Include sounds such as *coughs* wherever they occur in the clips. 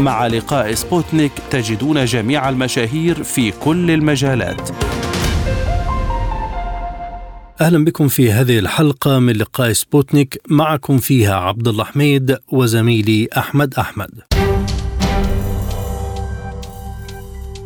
مع لقاء سبوتنيك تجدون جميع المشاهير في كل المجالات. أهلا بكم في هذه الحلقة من لقاء سبوتنيك معكم فيها عبد الله حميد وزميلي أحمد أحمد.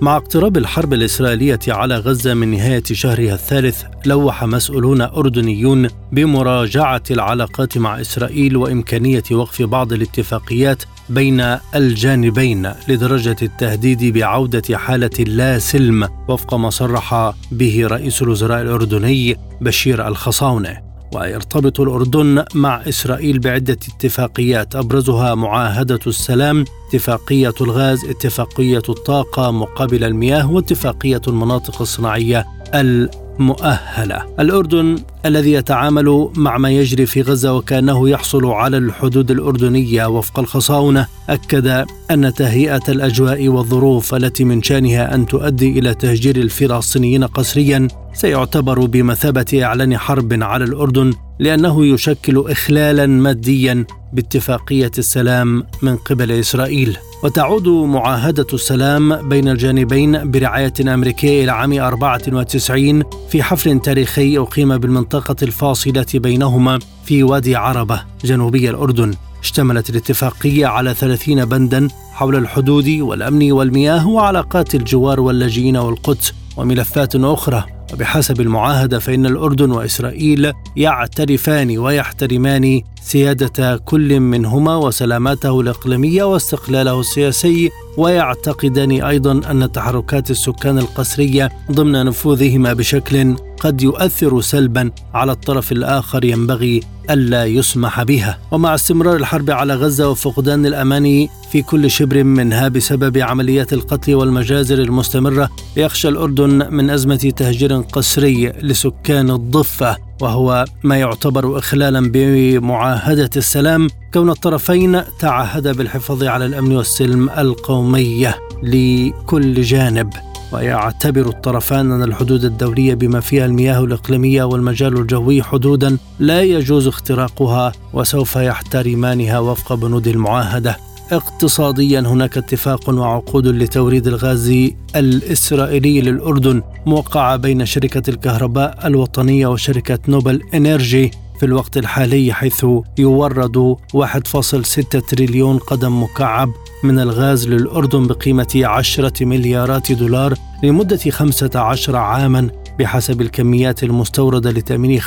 مع اقتراب الحرب الإسرائيلية على غزة من نهاية شهرها الثالث لوح مسؤولون أردنيون بمراجعة العلاقات مع إسرائيل وإمكانية وقف بعض الاتفاقيات بين الجانبين لدرجة التهديد بعودة حالة لا سلم وفق ما صرح به رئيس الوزراء الأردني بشير الخصاونة ويرتبط الأردن مع إسرائيل بعدة اتفاقيات أبرزها معاهدة السلام اتفاقية الغاز اتفاقية الطاقة مقابل المياه واتفاقية المناطق الصناعية المؤهلة. الأردن الذي يتعامل مع ما يجري في غزة وكأنه يحصل على الحدود الأردنية وفق الخصاونة أكد أن تهيئة الأجواء والظروف التي من شأنها أن تؤدي إلى تهجير الفلسطينيين قسريا سيعتبر بمثابة إعلان حرب على الأردن لأنه يشكل إخلالا ماديا باتفاقية السلام من قبل إسرائيل. وتعود معاهدة السلام بين الجانبين برعاية أمريكية إلى عام 94 في حفل تاريخي أقيم بالمنطقة. الفاصلة بينهما في وادي عربة جنوبي الأردن. اشتملت الاتفاقية على 30 بندا حول الحدود والأمن والمياه وعلاقات الجوار واللاجئين والقدس وملفات أخرى. وبحسب المعاهدة فإن الأردن وإسرائيل يعترفان ويحترمان سيادة كل منهما وسلاماته الإقليمية واستقلاله السياسي ويعتقدان أيضا أن تحركات السكان القسرية ضمن نفوذهما بشكل قد يؤثر سلبا على الطرف الآخر ينبغي ألا يسمح بها. ومع استمرار الحرب على غزة وفقدان الأمان في كل شبر منها بسبب عمليات القتل والمجازر المستمرة يخشى الأردن من أزمة تهجير قسري لسكان الضفة وهو ما يعتبر إخلالا بمعاهدة السلام كون الطرفين تعهدا بالحفاظ على الأمن والسلم القومية لكل جانب. ويعتبر الطرفان أن الحدود الدولية بما فيها المياه الإقليمية والمجال الجوي حدودا لا يجوز اختراقها وسوف يحترمانها وفق بنود المعاهدة. اقتصاديا هناك اتفاق وعقود لتوريد الغاز الإسرائيلي للأردن موقعة بين شركة الكهرباء الوطنية وشركة نوبل إنرجي في الوقت الحالي حيث يورد 1.6 تريليون قدم مكعب من الغاز للأردن بقيمة 10 مليارات دولار لمدة 15 عاما بحسب الكميات المستوردة لتأمين 95%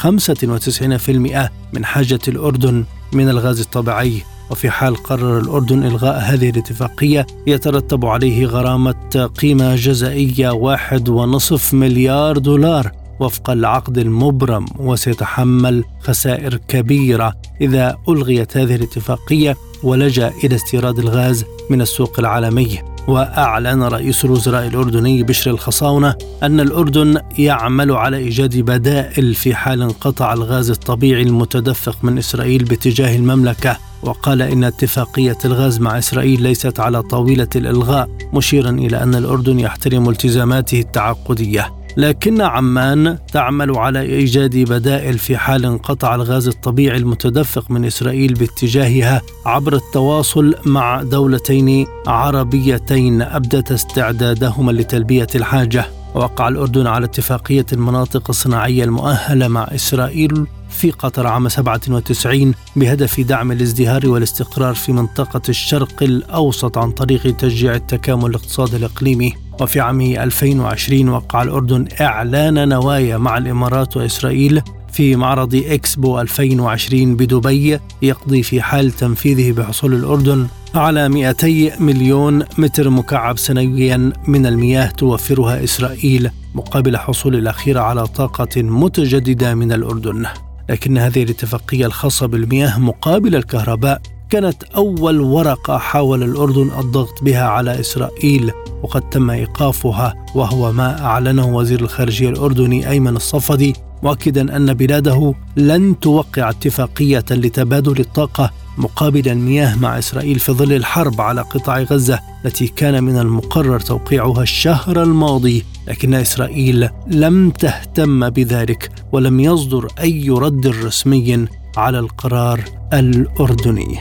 من حاجة الأردن من الغاز الطبيعي. وفي حال قرر الأردن إلغاء هذه الاتفاقية يترتب عليه غرامة قيمة جزائية واحد ونصف مليار دولار وفق العقد المبرم وسيتحمل خسائر كبيرة. إذا ألغيت هذه الاتفاقية ولجأ إلى استيراد الغاز من السوق العالمي. وأعلن رئيس الوزراء الأردني بشر الخصاونة أن الأردن يعمل على إيجاد بدائل في حال انقطع الغاز الطبيعي المتدفق من إسرائيل باتجاه المملكة. وقال إن اتفاقية الغاز مع إسرائيل ليست على طاولة الإلغاء مشيرا إلى أن الأردن يحترم التزاماته التعاقدية. لكن عمان تعمل على إيجاد بدائل في حال انقطع الغاز الطبيعي المتدفق من إسرائيل باتجاهها عبر التواصل مع دولتين عربيتين أبدت استعدادهما لتلبية الحاجة. وقع الأردن على اتفاقية المناطق الصناعية المؤهلة مع إسرائيل في قطر عام 97 بهدف دعم الازدهار والاستقرار في منطقة الشرق الأوسط عن طريق تشجيع التكامل الاقتصادي الإقليمي. وفي عام 2020 وقع الأردن إعلان نوايا مع الإمارات وإسرائيل في معرض إكسبو 2020 بدبي يقضي في حال تنفيذه بحصول الأردن. على 200 مليون متر مكعب سنويا من المياه توفرها إسرائيل مقابل حصول الأخير على طاقة متجددة من الأردن. لكن هذه الاتفاقية الخاصة بالمياه مقابل الكهرباء كانت أول ورقة حاول الأردن الضغط بها على إسرائيل وقد تم إيقافها وهو ما أعلنه وزير الخارجية الأردني أيمن الصفدي مؤكدا أن بلاده لن توقع اتفاقية لتبادل الطاقة مقابل المياه مع إسرائيل في ظل الحرب على قطاع غزة التي كان من المقرر توقيعها الشهر الماضي لكن إسرائيل لم تهتم بذلك ولم يصدر أي رد رسمي على القرار الأردني.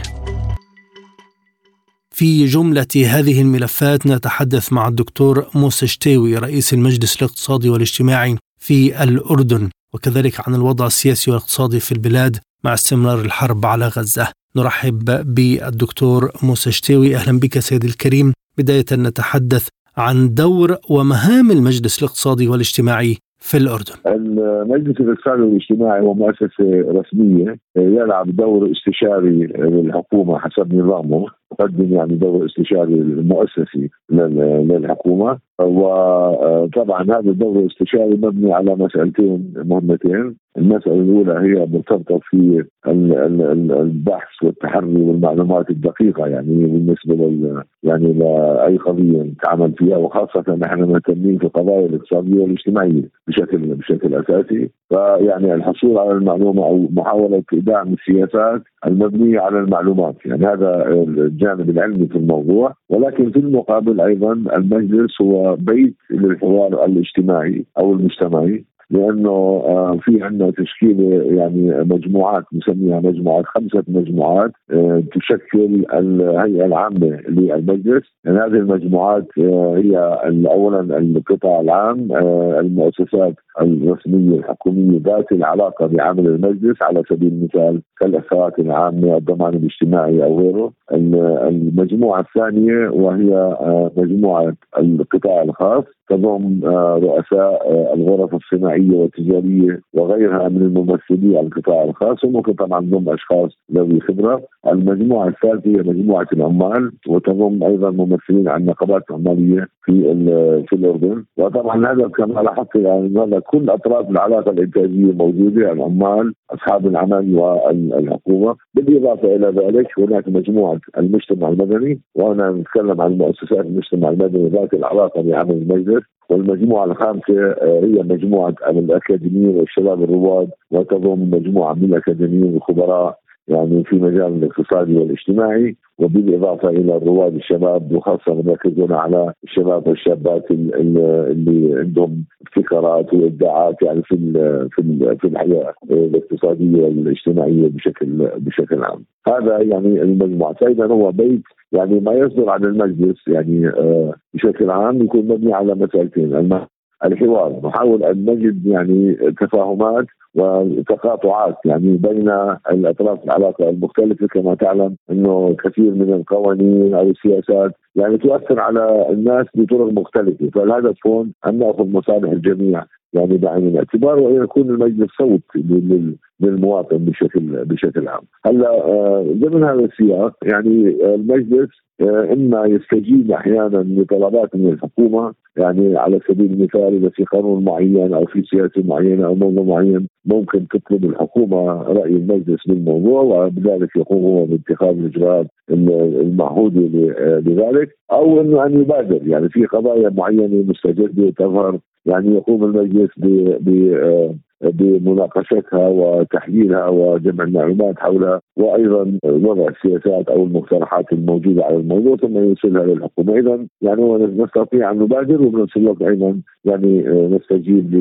في جملة هذه الملفات نتحدث مع الدكتور موسى شتاوي رئيس المجلس الاقتصادي والاجتماعي في الأردن وكذلك عن الوضع السياسي والاقتصادي في البلاد مع استمرار الحرب على غزة. نرحب بالدكتور موسى شتاوي. أهلا بك سيدي الكريم. بداية نتحدث عن دور ومهام المجلس الاقتصادي والاجتماعي في الأردن. المجلس الاقتصادي والاجتماعي هو مؤسسة رسمية يلعب دور استشاري للحكومة حسب نظامه. يقدم يعني دور استشاري مؤسسي للحكومة. وطبعا هذا الدور الاستشاري مبني على مسألتين مهمتين. المسألة الأولى هي مرتبطة في البحث والتحري والمعلومات الدقيقة يعني بالنسبة لل يعني لأي قضية نتعامل فيها. وخاصة نحن مهتمين في القضايا الاقتصادية والاجتماعية بشكل بشكل أساسي. فيعني الحصول على المعلومة أو محاولة دعم السياسات المبنية على المعلومات. يعني هذا الجانب العلمي في الموضوع ولكن في المقابل أيضا المجلس هو بيت للحوار الاجتماعي أو المجتمعي. لأنه آه، في عندنا تشكيلة يعني مجموعات نسميها مجموعات خمسة مجموعات آه، تشكل الهيئة العامة للمجلس. يعني هذه المجموعات آه، هي اولا القطاع العام المؤسسات الرسمية الحكومية ذات العلاقة بعمل المجلس على سبيل المثال كالإخوات العامة الضمان الاجتماعي أو غيره. المجموعة الثانية وهي مجموعة القطاع الخاص تضم رؤساء الغرف الصناعية الصناعيه والتجارية وغيرها من الممثلي القطاع الخاص وممكن طبعا ضم أشخاص ذوي خبرة، المجموعة الثالثة هي مجموعة العمال وتضم أيضا ممثلين عن نقابات عمالية في في الأردن، وطبعا الهدف كما لاحظت يعني كل أطراف العلاقة الإنتاجية موجودة العمال، أصحاب العمل والحكومة، بالإضافة إلى ذلك هناك مجموعة المجتمع المدني وأنا نتكلم عن مؤسسات المجتمع المدني ذات العلاقة بعمل المجلس. والمجموعة الخامسة آه، هي مجموعة الاكاديميين والشباب الرواد وتضم مجموعة من الأكاديميين الخبراء يعني في مجال الاقتصادي والاجتماعي وبالإضافة إلى الرواد الشباب وخاصة مركزون على الشباب والشابات اللي عندهم ابتكارات وإبداعات يعني في في في الحياة الاقتصادية والاجتماعية بشكل بشكل عام. هذا يعني المجموعة، فاذا هو بيت يعني ما يصدر عن المجلس يعني آه، بشكل عام يكون مبني على مسألتين الحوار. نحاول أن نجد يعني تفاهمات وتقاطعات يعني بين الأطراف العلاقة المختلفة كما تعلم إنه كثير من القوانين أو السياسات يعني تؤثر على الناس بطرق مختلفة فالهدف هون أن نأخذ مصالح الجميع يعني بعين الاعتبار وان يكون المجلس صوت للمواطن بشكل بشكل عام. هلأ آه، ضمن هذا السياق يعني المجلس آه، إما يستجيب أحيانا لطلبات من الحكومة يعني على سبيل المثال إذا في قانون معين أو في سياسة معينة أو موضوع معين ممكن تطلب الحكومة رأي المجلس بالموضوع وبذلك يقوم هو باتخاذ الاجراءات المعهوده لذلك أو إنه أن يبادر. يعني في قضايا معينة مستجدة تظهر يعني يقوم المجلس ب بمناقشتها وتحليلها وجمع المعلومات حولها وأيضا وضع السياسات أو المقترحات الموجودة على الموضوع ثم يرسلها للحكومه، اذا يعني نستطيع أن نبادر وبنفس الوقت أيضا يعني نستجيب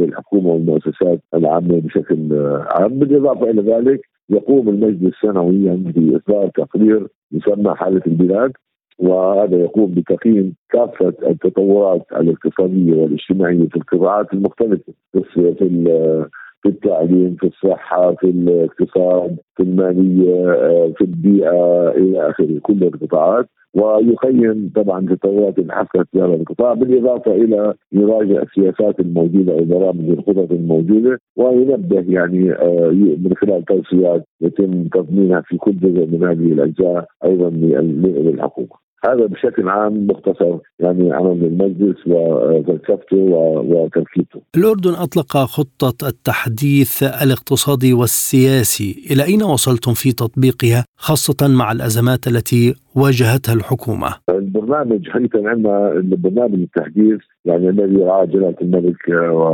للحكومة والمؤسسات العامة بشكل عام، بالإضافة إلى ذلك يقوم المجلس سنويا بإصدار تقرير يسمى حالة البلاد. وهذا يقوم بتقييم كافة التطورات الاقتصادية والاجتماعية في القطاعات المختلفة في في التعليم في الصحة في الاقتصاد في المالية في البيئة إلى آخره كل القطاعات ويقيم طبعا تطورات حصلت في هذا القطاع بالإضافة إلى يراجع السياسات الموجودة أو البرامج الخطط الموجودة وينبه يعني آه، من خلال توصيات يتم تضمينها في كل جزء من هذه الأجزاء أيضا للحكومة. هذا بشكل عام مختصر يعني عمل المجلس وفلسفته وتركيبته. الأردن أطلق خطة التحديث الاقتصادي والسياسي، إلى أين وصلتم في تطبيقها خاصة مع الأزمات التي واجهتها الحكومة؟ البرنامج حقيقه عندنا البرنامج التحديث يعني الذي يرعاه جلاله الملك و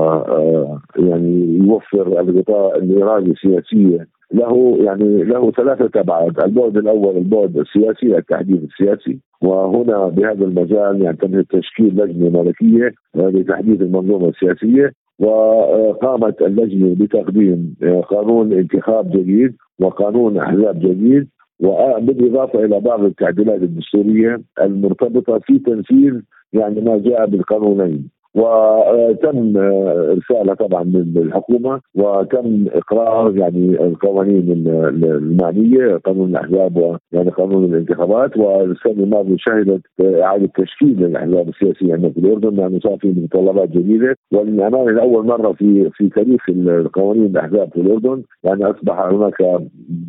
يعني يوفر الغطاء الارادي السياسيه له يعني له ثلاثة أبعاد، البعد الأول البعد السياسي التحديث السياسي. وهنا بهذا المجال يعتمد تشكيل لجنة ملكية لتحديث المنظومة السياسية. وقامت اللجنة بتقديم قانون انتخاب جديد وقانون أحزاب جديد. وبالإضافة إلى بعض التعديلات الدستورية المرتبطة في تنفيذ يعني ما جاء بالقانونين. وتم إرسالها طبعا للحكومه وتم إقرار يعني القوانين المعنية قانون الأحزاب ويعني قانون الانتخابات. والسنة الماضية شهدت إعادة تشكيل الأحزاب السياسية عندنا في الأردن لأنه صار في متطلبات جديدة. وللأمانة لأول مرة في في تاريخ القوانين الأحزاب في الأردن. يعني أصبح هناك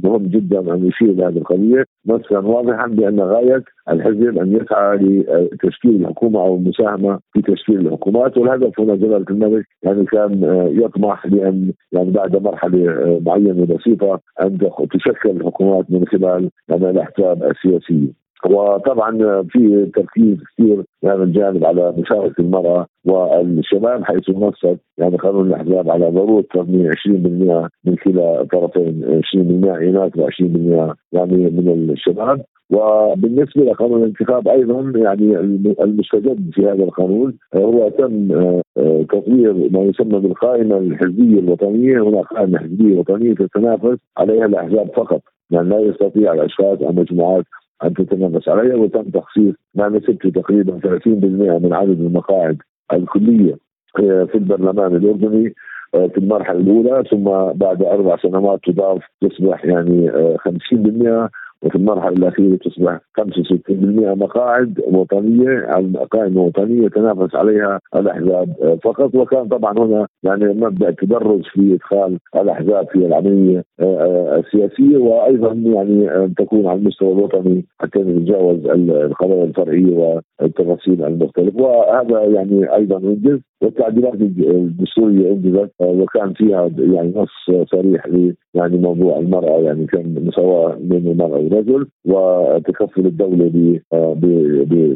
مهم جدا أن يشير لهذه القضية. نصا واضحا بأن غاية الحزب أن يسعى لتشكيل الحكومة أو المساهمة في تشكيل الحكومات والهدف هنا جلالة الملك يعني كان آه، يطمح بأن يعني بعد مرحلة آه، معينة بسيطة أن تشكل الحكومات من خلال يعني الأحزاب السياسية. وطبعا في تركيز كثير في هذا الجانب على مشاركة المرأة والشباب حيث نصت يعني قانون الأحزاب على ضرورة تضمين 20% من كلا طرفين 20% اناث و20% يعني من الشباب وبالنسبة لقانون الانتخاب أيضا يعني المستجد في هذا القانون هو تم آه، تطوير ما يسمى بالقائمة الحزبية الوطنية. هناك قائمة حزبية وطنية تتنافس عليها الأحزاب فقط يعني لا يستطيع الأشخاص أو مجموعات أن تتنافس عليها. وتم تخصيص ما نسبته تقريبا 30% من عدد المقاعد الكلية آه، في البرلمان الأردني آه، في المرحلة الأولى. ثم بعد أربع سنوات تضاف تصبح يعني 50% وفي المرحلة الأخيرة تصبح 65% مقاعد وطنية قائمه وطنيه يتنافس عليها الأحزاب فقط. وكان طبعا هنا يعني مبدأ تدرج في إدخال الأحزاب في العملية آه، آه، السياسية وأيضا يعني أن تكون على المستوى الوطني حتى نتجاوز القضايا الفرعية والتفاصيل المختلفة. وهذا يعني أيضا أنجز والتعديلات الدستورية أنجزت آه، وكان فيها يعني نص صريح يعني موضوع المرأة يعني كان مساواة بين المرأة والرجل وتكفل الدولة آه،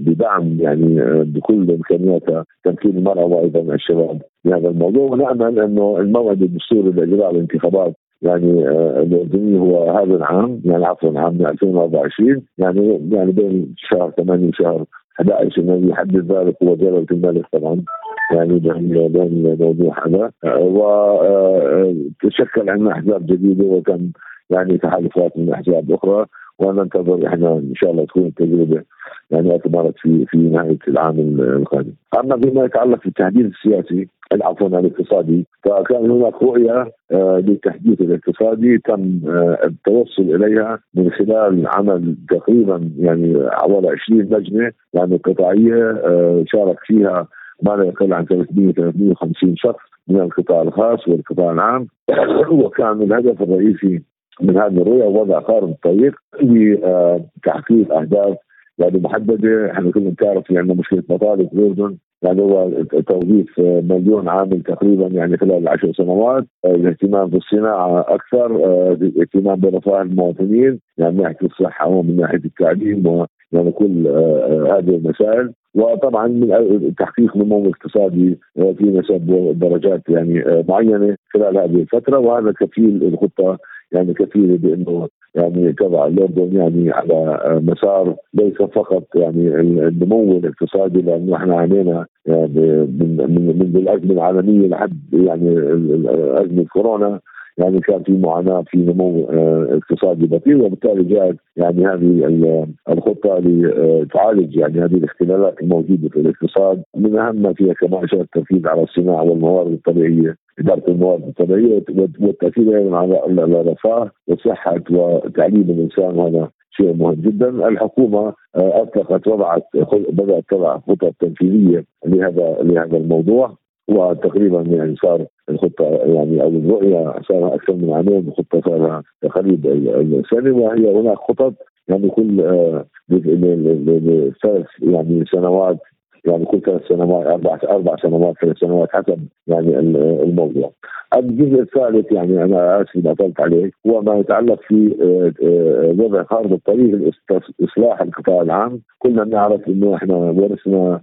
بدعم يعني آه، بكل امكانياتها تمكين المرأة وأيضا الشباب بهذا الموضوع. ونأمل إنه الموعد الدستوري لإجراء الانتخابات يعني الاردني هو هذا العام يعني عفوا عام 2024 يعني يعني بين شهر 8 وشهر 11 الذي يحدد ذلك هو جلاله الملك طبعا يعني بين الموضوع هذا. وتشكل عندنا أحزاب جديدة وتم يعني تحالفات من أحزاب أخرى. وننتظر إحنا إن شاء الله تكون التجربة يعني اثمرت في في نهاية العام القادم. أما فيما يتعلق بالتحديث السياسي عفوا الاقتصادي فكان هناك رؤية آه، للتحديث الاقتصادي تم آه، التوصل إليها من خلال عمل تقريبا يعني حوالي 20 لجنة يعني قطاعية آه، شارك فيها ما لا يقل عن 300 350 شخص من القطاع الخاص والقطاع العام *coughs* وكان الهدف الرئيسي من هذه الرؤية وضع خارطه الطريق لتحقيق أهداف يعني محددة. إحنا كلنا بتعرف في عندنا مشكلة مطالب الاردن يعني هو توظيف مليون عامل تقريبا يعني خلال عشر سنوات. الاهتمام بالصناعة أكثر الاهتمام برفاه المواطنين يعني من ناحية الصحة ومن ناحية التعليم ويعني كل هذه المسائل. وطبعا من تحقيق نمو اقتصادي في نسب درجات يعني معينة خلال هذه الفترة. وهذا كفيل الخطة يعني كفيله بأنه يعني تضع الاردن يعني على مسار ليس فقط يعني النمو الاقتصادي لأنه إحنا عانينا يعني من من الأزمة العالمية لحد يعني أزمة كورونا. يعني كان في معاناة في نمو آه، اقتصادي بطيء وبالتالي جاءت يعني هذه الخطة لتعالج يعني هذه الاختلالات الموجودة في الاقتصاد. من أهم ما فيها كمان التركيز على الصناعة والموارد الطبيعية إدارة الموارد الطبيعية والتاكيد أيضا على الرفاه وصحه وتعليم الإنسان وهذا شيء مهم جدا. الحكومة آه، أطلقت وضعت بدأت تضع خطط تنفيذية لهذا لهذا الموضوع. وتقريبا يعني صار الخطة يعني أو الرؤية صار أكثر من عامين الخطه صار قريب السنة وهي هناك خطط. يعني كل آه، ثلاث يعني سنوات يعني ثلاث سنوات أربع أربع سنوات ثلاث سنوات حسب يعني الموضوع. الجزء الثالث يعني أنا آسف إذا اطلت عليك هو ما يتعلق في آه، آه، وضع خارطه الطريق إصلاح القطاع العام، كلنا نعرف إنه إحنا ورثنا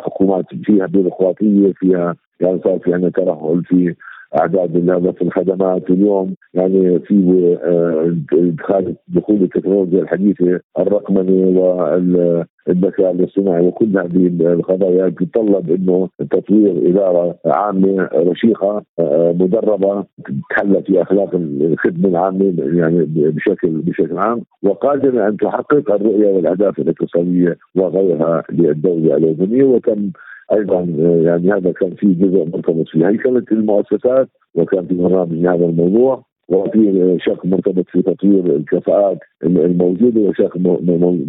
حكومات فيها بيروقراطية فيها يعني صار في عندنا ترهل في أعداد في الخدمات اليوم. يعني في آه، إدخال دخول التكنولوجيا الحديثة الرقمنة والذكاء الاصطناعي وكل هذه القضايا تتطلب إنه تطوير إدارة عامة رشيقة آه، مدربة تتحلى في أخلاق الخدمة العامة يعني بشكل بشكل عام. وقادرة أن تحقق الرؤية والأهداف الاقتصادية وغيرها للدولة الأردنية. وتم أيضا يعني هذا كان في جزء مرتبط في هيكله المؤسسات وكان في برنامج لهذا الموضوع. وفي شق مرتبط في تطوير الكفاءات الموجودة وشق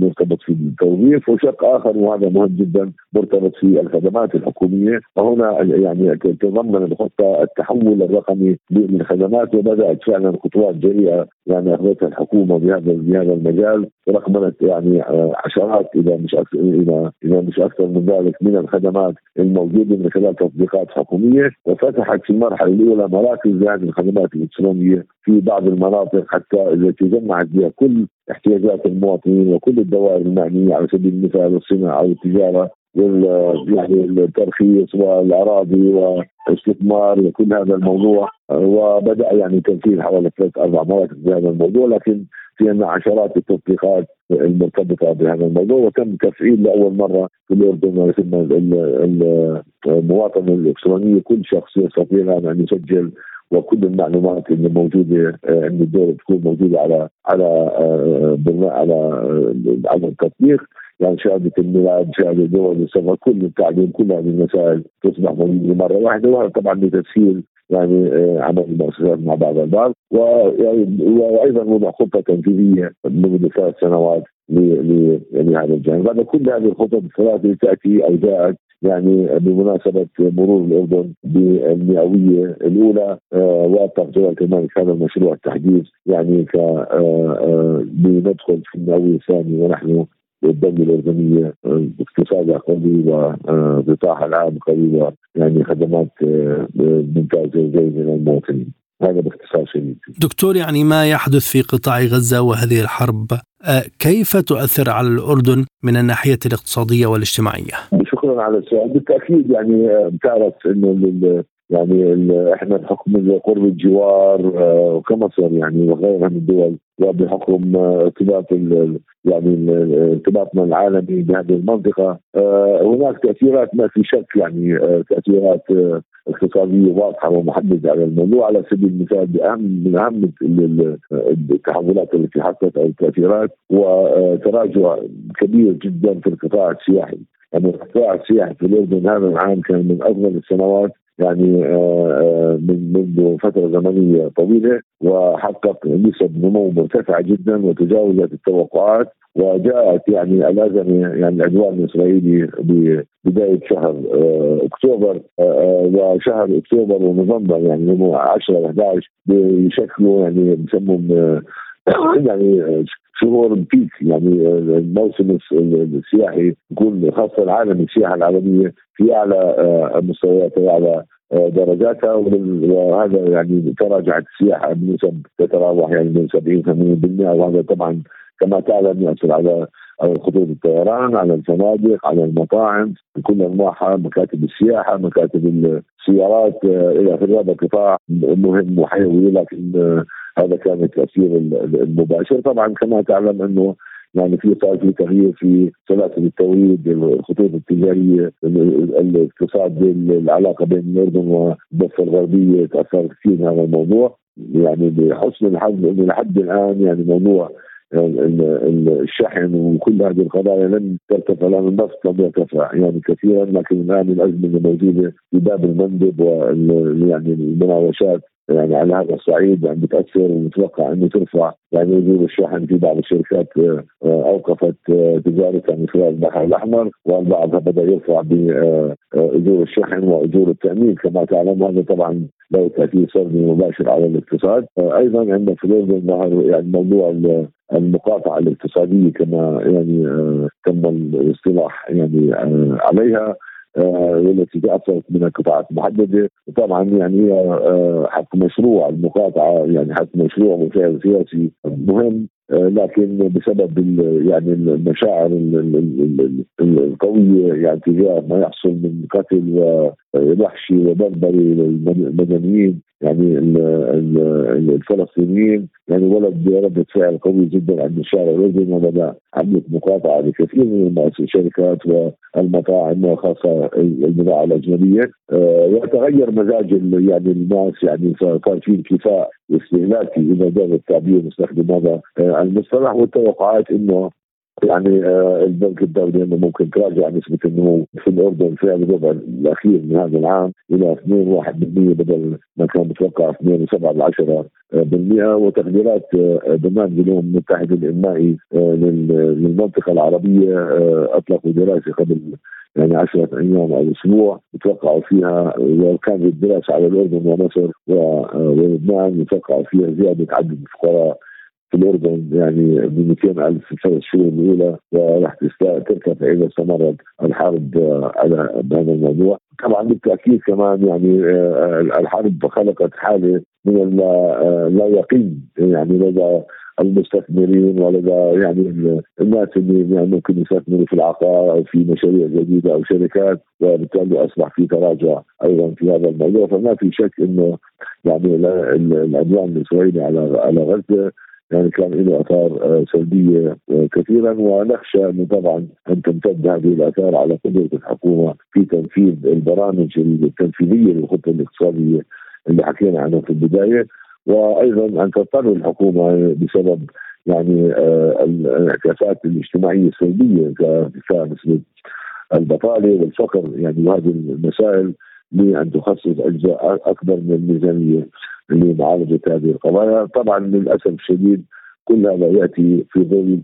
مرتبط في التوظيف وشق آخر وهذا مهم جدا مرتبط في الخدمات الحكومية. وهنا يعني تضمن الخطة التحول الرقمي للخدمات وبدأت فعلا خطوات جريئة يعني أخذتها الحكومة بهذا بهذا المجال. ورقمنت يعني عشرات إذا مش أكثر اذا إذا مش أكثر من ذلك من الخدمات الموجودة من خلال تطبيقات حكومية. وفتحت في المرحلة الأولى مراكز لهذه الخدمات الإلكترونية. في بعض المناطق حتى التي جمعت بها كل احتياجات المواطنين وكل الدوائر المعنية على سبيل المثال الصناعة أو التجارة يعني الترخيص والأراضي والاستثمار وكل هذا الموضوع وبدأ يعني تنفيذ حوالي ثلاث أربع مراكز بهذا الموضوع لكن في عندنا عشرات التطبيقات المرتبطة بهذا الموضوع وتم تفعيل لأول مرة في الأردن المواطنه الإلكترونية. كل شخص يستطيع أن يسجل وكل المعلومات اللي موجودة آه، عند الدولة تكون موجودة على على آه، على آه، على التطبيق. يعني شهاده الميلاد، شهاده دول السفر، كل التعليم، كل هذه المسائل تصبح موجوده مره واحدة. وهذا طبعا بتسهيل يعني عمل المؤسسات مع بعض البعض. وأيضا وضع خطه تنفيذيه منذ ثلاث سنوات لهذا الجانب، هذا كل هذه الخطط الثلاثة تأتي أو جاءت يعني بمناسبة مرور الأردن بالمئوية الأولى آه، وتقدير كمان هذا المشروع التحديث يعني ك آه، في المئوية الثانية ونحن الدولة الأردنية باقتصادها قوي وقطاعها العام قوي يعني خدمات آه، ممتازة وجيدة للمواطنين هذا باختصار شديد. دكتور يعني ما يحدث في قطاع غزة وهذه الحرب كيف تؤثر على الأردن من الناحية الاقتصادية والاجتماعية؟ شكرا على السؤال. بالتأكيد يعني آه، بتعرف إنه يعني إحنا بحكم قرب الجوار آه، وكمصر يعني وغيرها من الدول وبحكم آه، ارتباط يعني ارتباطنا العالمي بهذه المنطقة. هناك تأثيرات ما في شك يعني تأثيرات اقتصادية واضحة ومحددة على الموضوع على سبيل المثال باهم من أهم التحولات التي حصلت أو التأثيرات وتراجع كبير جدا في القطاع السياحي. يعني القطاع السياحي في الأردن هذا العام كان من أفضل السنوات يعني آه، آه، من منذ فترة زمنية طويلة وحقق نسب نمو مرتفعه جدا وتجاوزت التوقعات وجاءت يعني الأزمة يعني العدوان الإسرائيلي ببداية شهر آه، أكتوبر وشهر أكتوبر ونوفمبر يعني هم 10 و 11 بيشكلوا يعني بسموهم يعني شهور بيك يعني الموسم السياحي يكون خاصة العالم السياحه العالميه في أعلى آه، مستوياتها واعلى آه، درجاتها وهذا يعني تراجعت السياحه بنسب تتراوح يعني من 70 80% وهذا طبعا كما تعلم يؤثر على خطوط الطيران على الفنادق على المطاعم بكل أنواعها مكاتب السياحة مكاتب السيارات آه، إلى اخره هذا قطاع مهم وحيوي لكن هذا كان التأثير المباشر. طبعا كما تعلم أنه يعني في صار في تغيير في سلاسل التوريد الخطوط التجارية الاقتصاد العلاقة بين الأردن والضفة الغربية تأثر كثير هذا الموضوع. يعني بحسن الحظ انه لحد الآن يعني موضوع الشحن وكل هذه القضايا لم ترتفع لأن النفط لم يرتفع يعني كثيرا. لكن الآن الأزمة الموجودة في باب المندب يعني المناوشات يعني على هذا الصعيد عم بتاثر ومتوقع إنه ترفع. يعني وجود الشحن في بعض الشركات آه، أوقفت آه، تجارتها من خلال البحر الأحمر والبعض بدأ يرفع باجور آه، الشحن وأجور التأمين. كما تعلم هذا طبعا له تاثير سلبي مباشر على الاقتصاد. أيضا عندنا في ظهر يعني موضوع المقاطعة الاقتصادية كما يعني تم الاصطلاح يعني عليها. والتي تاثرت من القطاعات المحددة. وطبعا يعني هي حق مشروع المقاطعة يعني حق مشروع وفعل سياسي مهم. لكن بسبب يعني المشاعر القوية يعني تجاه ما يحصل من قتل ووحشي وبربري للمدنيين يعني الفلسطينيين. يعني ولد ردة فعل قوي جدا عند الشارع الاردني وبدا عمليه مقاطعة لكثير من الشركات والمطاعم وخاصة البضاعة الأجنبية. وتغير مزاج يعني الناس يعني صار في انكفاء استهلاكي اذا جاز التعبير نستخدم هذا المصطلح والتوقعات إنه يعني آه البنك الدولي إنه ممكن تراجع نسبة النمو في الأردن في الربع الأخير من هذا العام إلى 2.1% بدل ما كان متوقع 2.7 بالمئة وتقديرات آه، برنامج الامم المتحده الإنمائي آه، للمنطقة العربية آه، أطلقوا دراسة قبل يعني عشرة أيام أو أسبوع يتوقعوا فيها وكان الدراسة على الأردن ومصر ولبنان يتوقعوا فيها زيادة عدد الفقراء في الأردن يعني ب 200 ألف في الثلاث شهور الأولى وراح ترتفع اذا استمرت الحرب على بهذا الموضوع. طبعا بالتأكيد كمان يعني آه، الحرب خلقت حالة من لا يقين يعني لدى المستثمرين ولدى يعني الناس اللي يعني ممكن يستثمروا في العقار أو في مشاريع جديدة أو شركات وبالتالي أصبح في تراجع أيضا في هذا الموضوع. فما في شك إنه يعني العدوان الإسرائيلي على على غزة يعني كان له آثار آه، سلبية آه، كثيرا. ونخشى طبعا أن تمتد هذه الآثار على قدرة الحكومة في تنفيذ البرامج التنفيذية للخطة الاقتصادية اللي حكينا عنها في البداية. وأيضا أن تضطر الحكومة بسبب يعني آه، الانعكاسات الاجتماعية السلبية كارتفاع نسبة البطالة والفقر. يعني وهذه المسائل لأن تخصص أجزاء أكبر من الميزانية لمعالجة هذه القضايا، طبعا للأسف الشديد كل هذا يأتي في ظل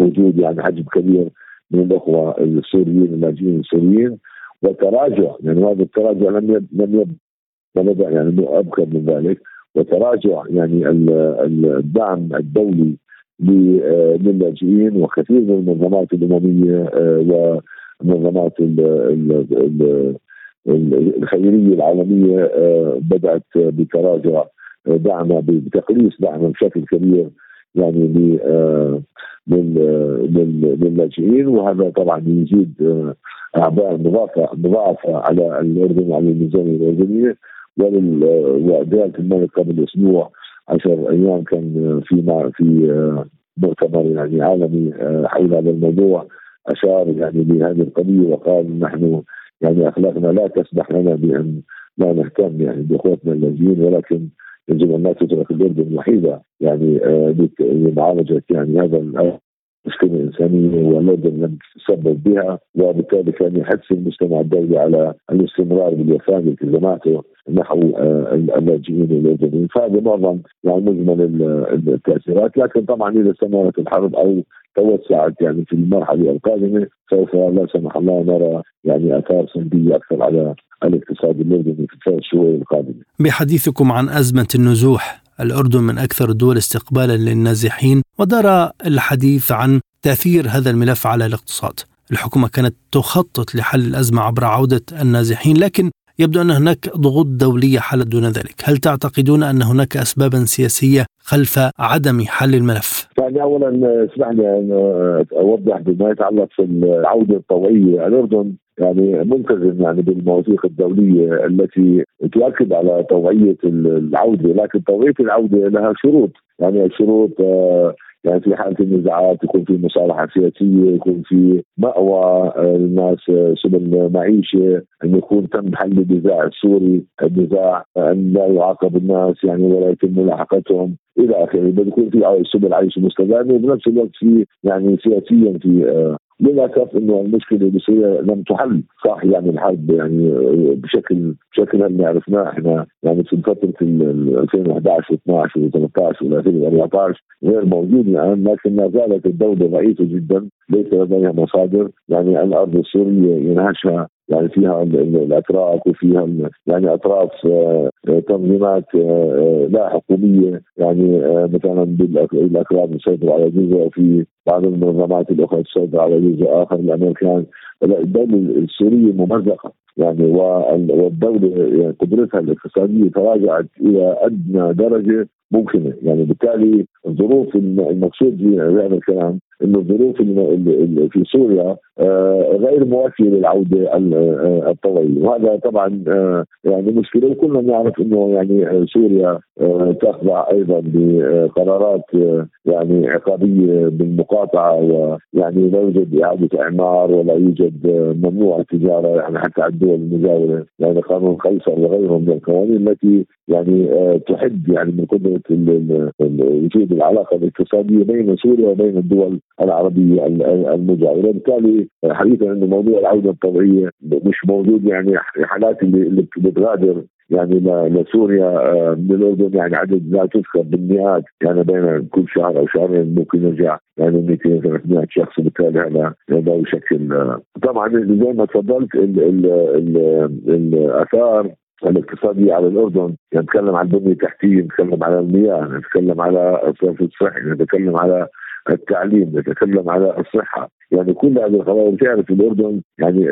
وجود يعني حجم كبير من الأخوة السوريين اللاجئين السوريين وتراجع يعني هذا التراجع لم يب لم يب يعني أبكر من ذلك. وتراجع يعني الدعم الدولي للاجئين وكثير من المنظمات الأممية آه، ومنظمات الخيرية العالمية آه، بدأت بتراجع آه، دعمها بتقليص دعمها بشكل كبير يعني آه، للاجئين وهذا طبعا يزيد اعباء مضاعفه مضاعفه على الأردن وعلى الميزانيه الاردنيه ودوله الملك قبل أسبوع عشر أيام كان في في مؤتمر يعني عالمي حول هذا الموضوع. أشار يعني لهذه القضية وقال نحن يعني أخلاقنا لا تسمح لنا بأن لا نهتم يعني بإخوتنا اللاجئين ولكن يجب أن لا تترك الاردن وحيده يعني آه، لمعالجة يعني هذا مشكله انسانيه والاردن لم تسبب بها وبالتالي كان يحث المجتمع الدولي على الاستمرار بالوفاء بالتزاماته نحو آه، اللاجئين الاردنيين فهذا معظم يعني مجمل التأثيرات. لكن طبعا إذا استمرت الحرب أو توسعت يعني في المرحلة القادمة سوف لا سمح الله نرى يعني آثار سلبية أكثر على الاقتصاد الاردني في الثلاث شهور القادمة. بحديثكم عن أزمة النزوح. الأردن من أكثر الدول استقبالا للنازحين ودار الحديث عن تأثير هذا الملف على الاقتصاد. الحكومة كانت تخطط لحل الأزمة عبر عودة النازحين لكن يبدو أن هناك ضغوط دولية حلت دون ذلك. هل تعتقدون أن هناك أسبابا سياسية خلف عدم حل الملف؟ يعني أولا اسمح لي أن أوضح بما يتعلق في العودة الطوعية الأردن يعني ملتزم يعني بالمواثيق الدولية التي تؤكد على طوعيه العودة، لكن طوعيه العودة لها شروط، يعني الشروط آه، يعني في حالة النزاعات يكون في مصالحة سياسية، يكون في مأوى الناس سبل معيشة، أن يكون تم حل النزاع السوري، النزاع أن لا يعاقب الناس يعني ولا يتم ملاحقتهم إلى آخره، بده يكون في سبل عيش مستدامة وبنفس الوقت في يعني سياسيا في آه، للاسف إنه المشكلة بسوريا لم تحل. صح يعني الحرب يعني بشكل بشكل اللي عرفناه إحنا يعني في فترة 2011 و12 و13 والى 2014 غير موجود الآن لكن ما زالت الدولة ضعيفة جدا ليس لديها مصادر. يعني الأرض السورية ينهشها يعني فيها الأتراك وفيها يعني أطراف تنظيمات لا حكومية. يعني مثلا بالاكراد مسيطر على جزء وفي بعض المنظمات الأخرى تسيطر على جزء آخر الامريكان الدولة السورية ممزقه يعني والدولة يعني قدرتها الاقتصادية تراجعت إلى أدنى درجة ممكنة. يعني بالتالي الظروف المقصود بهذا الكلام إنه الظروف في سوريا آه، غير مواتيه للعودة آه، الطويله وهذا طبعا آه، يعني مشكلة وكلنا نعرف إنه يعني سوريا تخضع أيضا بقرارات يعني عقابية بالمقاطعه ويعني لا يوجد إعادة إعمار ولا يوجد ممنوع التجارة يعني حتى على الدول المجاورة يعني قانون قيصر وغيره من القوانين التي يعني تحد يعني من قدرة وجود العلاقة الاقتصادية بين سوريا وبين الدول العربية المجاورة، بالتالي حديثا انه موضوع العودة الطبيعية مش موجود يعني حالات اللي, اللي بتغادر يعني لسوريا آه، من الأردن يعني عدد لا تذكر بالمئات يعني بين كل شهر أو شهرين ممكن يرجع يعني 200 300 شخص وبالتالي هذا هذا يشكل آه، طبعا زي ما تفضلت الآثار الاقتصادية على الأردن نتكلم عن البنية التحتية نتكلم على المياه نتكلم على الصرف الصحي نتكلم على التعليم نتكلم على الصحة. يعني كل هذه القضايا تعرف الأردن يعني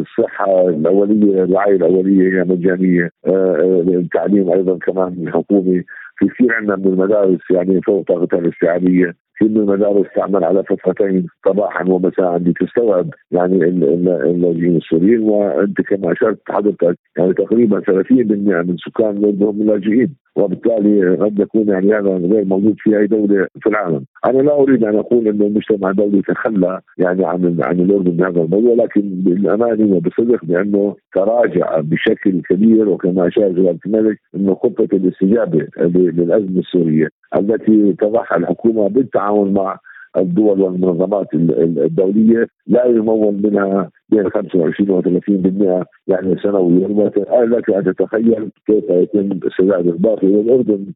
الصحة الأولية الرعاية الأولية هي مجانية. آه، آه، التعليم أيضا كمان حكومي. في كثير عندنا من المدارس يعني فوق طاقتها الاستيعابية في من المدارس تعمل على فترتين صباحا ومساء لتستوعب يعني اللاجئين السوريين وأنت كما أشرت حضرتك يعني تقريبا 30% من سكان الاردن هم لاجئين وبالتالي قد يكون يعني هذا غير موجود في أي دولة في العالم، أنا لا أريد أن أقول أن المجتمع الدولي تخلى يعني عن عن الأردن بهذا الموضوع لكن بالامانه وبصدق بأنه تراجع بشكل كبير وكما أشار جلالة الملك انه خطة الاستجابة للأزمة السورية التي تضعها الحكومة بالتعاون مع الدول والمنظمات الدولية لا يمول منها بين 25 و 30% يعني سنويا. لك أن تتخيل كيف يتم استرداد الباقي. والأردن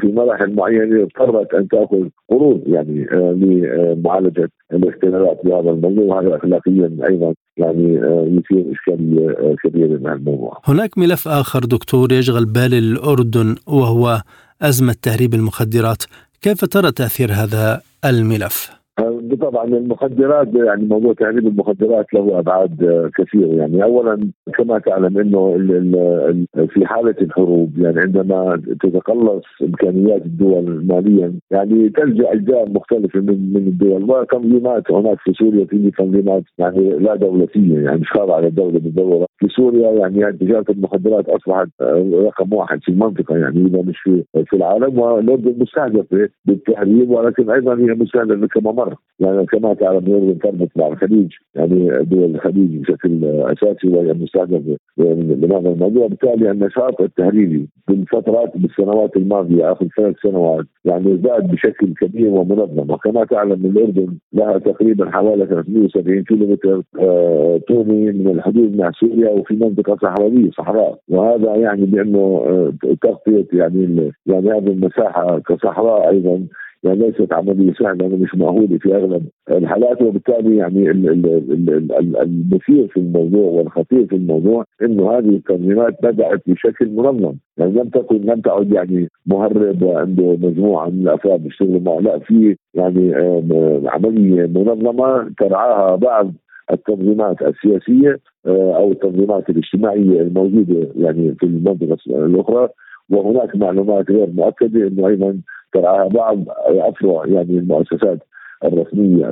في مراحل معينة اضطرت أن تأخذ قروض يعني آه، لمعالجة الاختلالات بهذا الموضوع. وهذا اخلاقيا أيضا يعني آه، يثير اشكاليه آه، كبيره مع الموضوع. هناك ملف آخر دكتور يشغل بال الأردن وهو أزمة تهريب المخدرات، كيف ترى تأثير هذا الملف؟ طبعا المخدرات يعني موضوع تهريب المخدرات له أبعاد كثيرة. يعني اولا كما تعلم إنه في حالة الحروب يعني عندما تتقلص إمكانيات الدول ماليا يعني تلجأ اجزاء مختلفة من من الدول. وتنظيمات هناك في سوريا في تنظيمات يعني لا دولتيه يعني مش خاضعه للدوله بالدولة في سوريا يعني تجارة المخدرات أصبحت رقم واحد في المنطقة يعني إذا مش في في العالم والاردن مستهدفة بالتهريب ولكن أيضا هي مستهدفة كما مر يعني كما تعلم الاردن تربط مع الخليج يعني دول الخليج بشكل أساسي وهي مستهدفة من هذا الموضوع. بالتالي النشاط التهريبي بالفترات بالسنوات الماضية آخر ثلاث سنوات يعني زاد بشكل كبير ومنظم. وكما تعلم الأردن لها تقريبا حوالي 370 كيلومتر آه طولي من الحدود مع سوريا. وفي منطقة صحراوية صحراء. وهذا يعني بأنه آه تغطية يعني يعني هذه المساحة كصحراء أيضا يعني ليست عملية سهلة مش مأهولة في أغلب الحالات. وبالتالي يعني المثير في الموضوع والخطير في الموضوع إنه هذه التنظيمات بدأت بشكل منظم. يعني لم تكن لم تعد يعني مهرب وعنده مجموعة من الأفراد بيشتغلوا معه. لا في يعني عملية منظمة ترعاها بعض التنظيمات السياسية آه، أو التنظيمات الاجتماعية الموجودة يعني في المنطقة الأخرى. وهناك معلومات غير مؤكدة إنه أيضا ترعاها بعض أفرع يعني المؤسسات الرسمية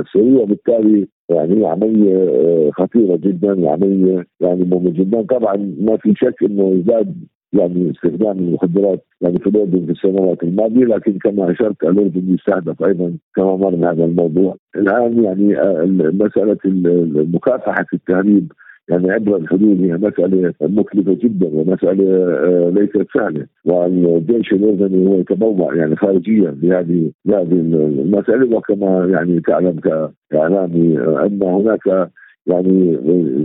السورية. وبالتالي يعني عملية آه، خطيرة جدا عملية يعني مهمة جدا. طبعا ما في شك إنه زاد يعني استخدام المخدرات يعني في الأردن في السنوات الماضية لكن كما أشرت الأردن يستهدف أيضا كما مر هذا الموضوع. الآن يعني آه، مسألة مكافحة التهريب يعني عبر الحدود هي مسألة مكلفة جدا ومسألة آه، ليست سهلة. والجيش الأردني هو يتبوع يعني خارجيا لهذه لهذه المسألة. وكما يعني تعلم كإعلامي أن هناك يعني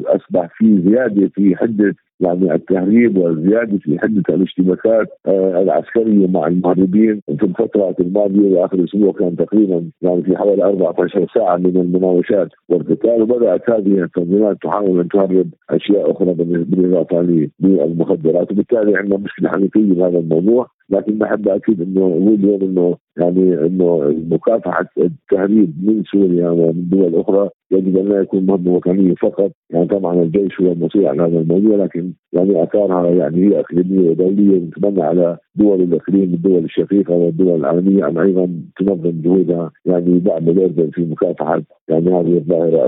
أصبح في زيادة في حدة يعني التهريب والزيادة في حدة الاشتباكات آه، العسكرية مع المهربين في الفترات الماضية وآخر أسبوع كان تقريبا يعني في حوالي 14 ساعة من المناوشات. والقتال وبدأت هذه التنظيمات تحاول أن تهرب أشياء أخرى بالاضافه للمخدرات وبالتالي عندنا مشكلة حقيقية بهذا الموضوع. لكن بحب أكيد إنه اليوم إنه يعني إنه مكافحه التهريب من سوريا ومن دول أخرى يجب أن لا يكون مهمه وطنيه فقط، يعني طبعا الجيش هو المسؤول عن هذا الموضوع لكن يعني اثارها يعني هي أقليمية ودولية نتمنى على دول الأقليم الدول الشقيقه والدول العالمية ان أيضا تنظم جهودها يعني دعم الأردن في مكافحة يعني هذه الظاهرة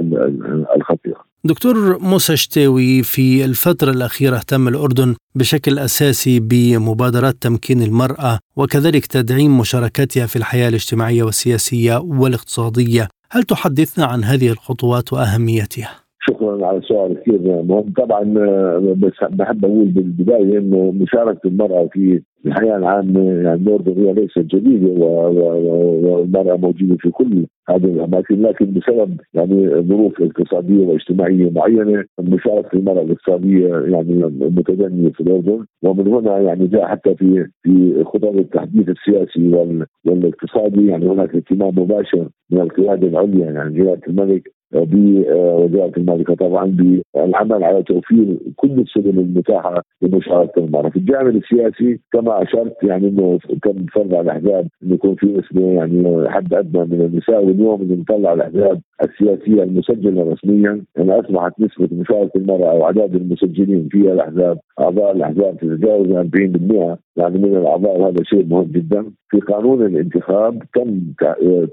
الخطيرة. دكتور موسى شتاوي في الفترة الأخيرة اهتم الأردن بشكل أساسي بمبادرات تمكين المرأة وكذلك تدعيم مشاركتها في الحياة الاجتماعية والسياسية والاقتصادية هل تحدثنا عن هذه الخطوات وأهميتها؟ شكرا على السؤال كثير مهم طبعا بس بحب أقول بالبداية إنه مشاركة المرأة في الحياة العامة يعني الاردن هي ليست جديده والمرأة موجودة في كل هذه الأماكن لكن بسبب يعني ظروف اقتصادية واجتماعية معينة مشاركه المرأة الاقتصادية يعني متدنية في الأردن. ومن هنا يعني جاء حتى في في خطط التحديث السياسي والاقتصادي. يعني هناك اهتمام مباشر من القيادة العليا يعني جلاله الملك بوزاره الماليه طبعا بالعمل على توفير كل السبل المتاحة لمشاركة المرأة، في الجانب السياسي كما اشرت يعني إنه تم فرض على الأحزاب إنه يكون في نسبه يعني حد أدنى من النساء واليوم اذا نطلع الأحزاب السياسية المسجلة رسميا يعني اصبحت نسبة مشاركة المرأة أو عدد المسجلين في الأحزاب أعضاء الأحزاب تتجاوز 40% يعني من الأعضاء وهذا شيء مهم جدا. في قانون الانتخاب تم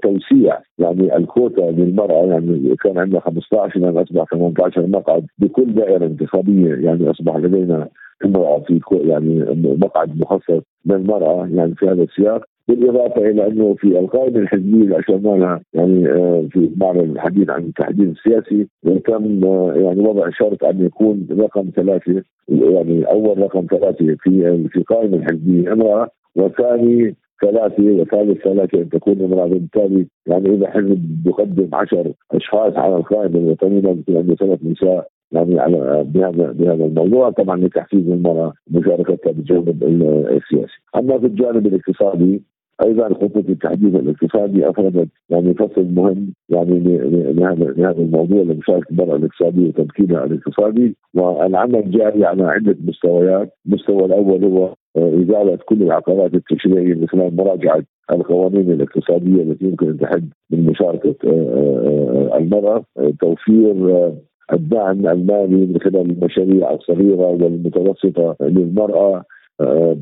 توسيع يعني الكوتا للمرأة يعني كان عندنا 15 الان أصبح 18 مقعد بكل دائرة انتخابية يعني أصبح لدينا امرأة في يعني مقعد مخصص للمراه يعني في هذا السياق بالإضافة إلى أنه في القائمه الحزبيه اللي اشرنا لها يعني آه، في معنى الحديث عن التحديد السياسي تم آه، يعني وضع شرط أن يكون رقم ثلاثة يعني اول رقم ثلاثة في في قائمه الحزبيه امرأة وثاني ثلاثة وثالث ثلاثة أن تكون امرأة بالتالي يعني إذا حزب يقدم عشر أشخاص على القائمة الوطنية لازم عنده ثلاث نساء يعني على بهذا بهذا الموضوع. طبعا لتحفيز المراه مشاركتها بالجانب السياسي، أما في الجانب الاقتصادي أيضا خطه التحديث الاقتصادي أفردت يعني فصل مهم يعني لهذا لهذا الموضوع لمشاركة المراه الاقتصاديه وتمكينها الاقتصادي. والعمل جاري على عدة مستويات، المستوى الأول هو إزالة كل العقبات التشريعية من خلال مراجعة القوانين الاقتصادية التي يمكن أن تحد من مشاركة آه، آه، المرأة، توفير الدعم المالي من خلال المشاريع الصغيرة والمتوسطة للمرأة آه،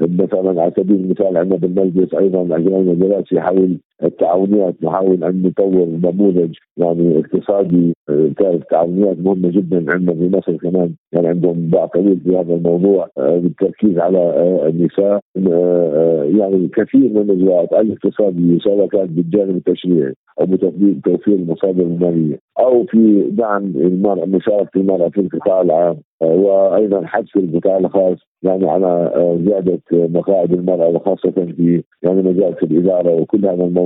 مثلا على سبيل المثال عندنا بالمجلس أيضا اجرينا دراسه حول التعاونيات نحاول أن نطور نموذج يعني اقتصادي تعرف التعاونيات مهمة جدا عندنا في مصر كمان. يعني عندهم باع طويل في هذا الموضوع آه، بالتركيز على آه، النساء. يعني كثير من الاجراءات الاقتصادية سواء كانت بالجانب التشريعي أو بتوفير المصادر المالية أو في دعم المرأة مشاركة المراه في القطاع العام وأيضا حث القطاع الخاص يعني على آه، زيادة مقاعد المرأة وخاصة في يعني مجال الإدارة وكل هذا الموضوع.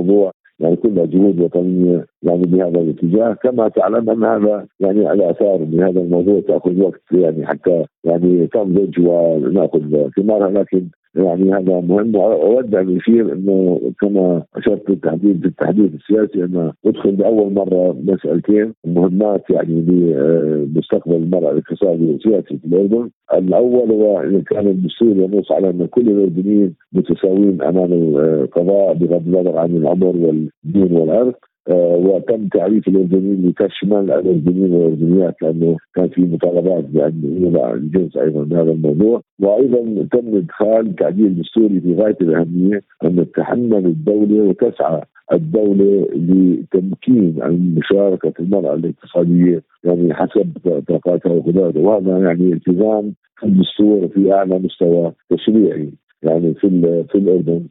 يعني كلها جهود وطنية يعني بهذا الاتجاه كما تعلم أن هذا يعني الاثار بهذا الموضوع تأخذ وقت يعني حتى يعني تنضج ونأخذ ثمارها لكن يعني هذا مهم. وأود أن أشير إنه كما أشرت في التحديد في التحديث السياسي انه ندخل لأول مرة مسألتين مهمات يعني لمستقبل المرأة الاقتصادي والسياسي في الأردن، الأول هو إن كان الدستور ينص على أن كل الأردنيين متساويين أمام القضاء بغض النظر عن العمر والدين والعرق آه، وتم تعريف الاردنيين لتشمل الاردنيين والاردنيات لأنه كان في مطالبات بأن يوضع الجنس أيضا بهذا الموضوع. وأيضا تم إدخال تعديل دستوري في غاية الأهمية أن تتحمل الدولة وتسعى الدولة لتمكين مشاركة المرأة الاقتصادية يعني حسب طاقاتها وقدراتها وهذا يعني التزام الدستور في أعلى مستوى تشريعي. يعني في في الأردن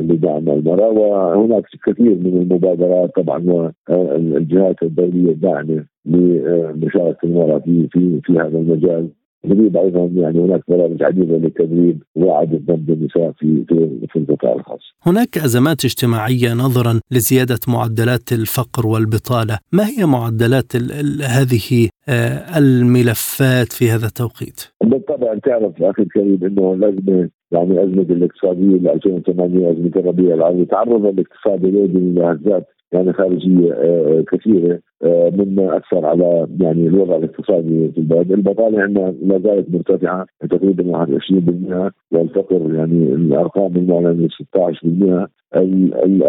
لدعم المرأة. وهناك كثير من المبادرات طبعا والجهات الدولية الداعمه لمشاركة المرأة في في في هذا المجال. تدريب أيضا يعني هناك برامج عديدة للتدريب وعدد ضد النساء في في في القطاع الخاص. هناك أزمات اجتماعية نظرا لزيادة معدلات الفقر والبطالة، ما هي معدلات ال ال هذه آه، الملفات في هذا التوقيت؟ بالطبع تعرف أخي الكريم إنه الازمه يعني أزمة الاقتصادية ل 2008 أزمة الربيع العربي تعرض الاقتصاد اليومي لهزات يعني خارجية آه، كثيرة آه، مما أثر على يعني الوضع الاقتصادي في البلد، البطالة عندنا ما زالت مرتفعة تقريبا 21% والفقر يعني الأرقام المعلنة 16%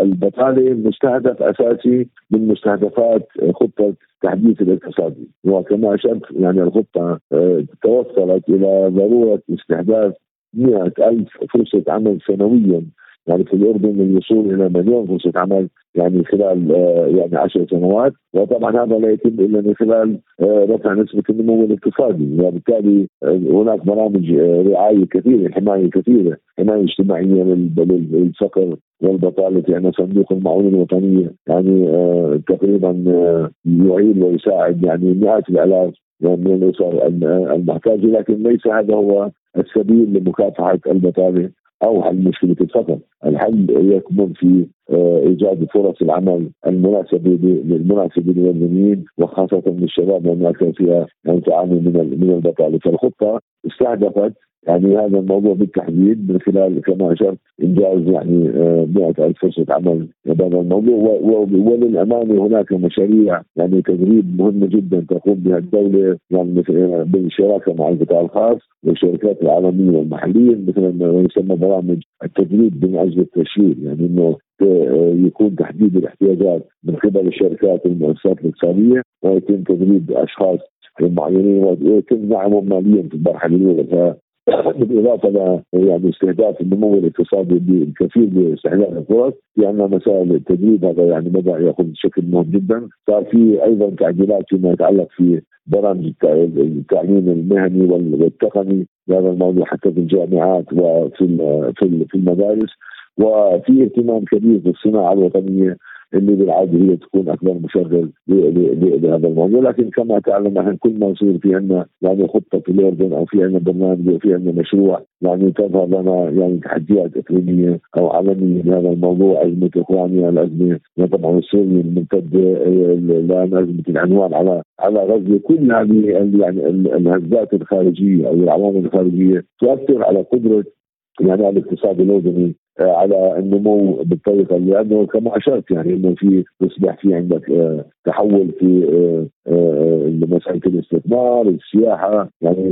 البطالة مستهدف أساسي من مستهدفات خطة التحديث الاقتصادي. وكما أشرت يعني الخطة آه، توصلت إلى ضرورة استحداث مئة ألف فرصة عمل سنويا يعني في الأردن الوصول إلى مليون فرصة عمل يعني خلال آه، يعني عشر سنوات. وطبعا هذا لا يتم إلا من خلال آه، رفع نسبة النمو الاقتصادي. وبالتالي آه، هناك برامج رعاية كثيرة حماية كثيرة حماية اجتماعية للفقر والبطالة. يعني صندوق المعونه الوطنية يعني تقريبا يعين ويساعد يعني مئات الآلاف من الأسر المحتاجة. لكن ليس هذا هو السبيل لمكافحة البطالة أو حل مشكلة الفقر، الحل يكمن في إيجاد فرص العمل المناسبة للمناسبه للمواطنين وخاصة للشباب لانها كان فيها يعني تعاني من من البطاله، فالخطة استهدفت يعني هذا الموضوع بالتحديد من خلال كما أشرت إنجاز يعني 100 آه، فرصة عمل بهذا الموضوع. وللأمانة هناك مشاريع يعني تدريب مهمة جدا تقوم بها الدولة يعني آه، بالشراكة مع القطاع الخاص والشركات العالمية والمحلية مثل ما يسمى برامج التدريب من أجل التشغيل يعني إنه آه، يكون تحديد الاحتياجات من قبل الشركات والمؤسسات الاقتصادية. ويتم تدريب أشخاص معينين ويتم دعمهم ماليا في المرحله الأولى. *coughs* بالإضافة إلى يعني استهداف النمو الاقتصادي الكفيل باستحلال الفرص عندنا مسائل التدريب هذا يعني بدأ يأخذ شكل مهم جدا. صار في أيضا تعديلات فيما يتعلق في برامج التعليم المهني والتقني. بهذا الموضوع حتى في الجامعات وفي في المدارس. وفي اهتمام كبير بالصناعة الوطنية اللي بالعادة هي تكون أكبر مشغل لهذا الموضوع. لكن كما تعلم إحنا كل ما يصير في عندنا يعني خطة في الأردن أو في عندنا برنامج أو في عندنا مشروع يعني تظهر لنا يعني تحديات إقليمية أو عالمية لهذا الموضوع. أزمة أوكرانيا الأزمة طبعا السوري الممتده الآن أزمة العنوان على على غزة. كل هذه يعني الهزات الخارجية أو العوامل الخارجية تؤثر على قدرة يعني الاقتصاد الأردني على النمو بالطريقة لأنه كما أشرت يعني إنه في يصبح في عندك آه، تحول في آه، مساله الاستثمار، السياحة، يعني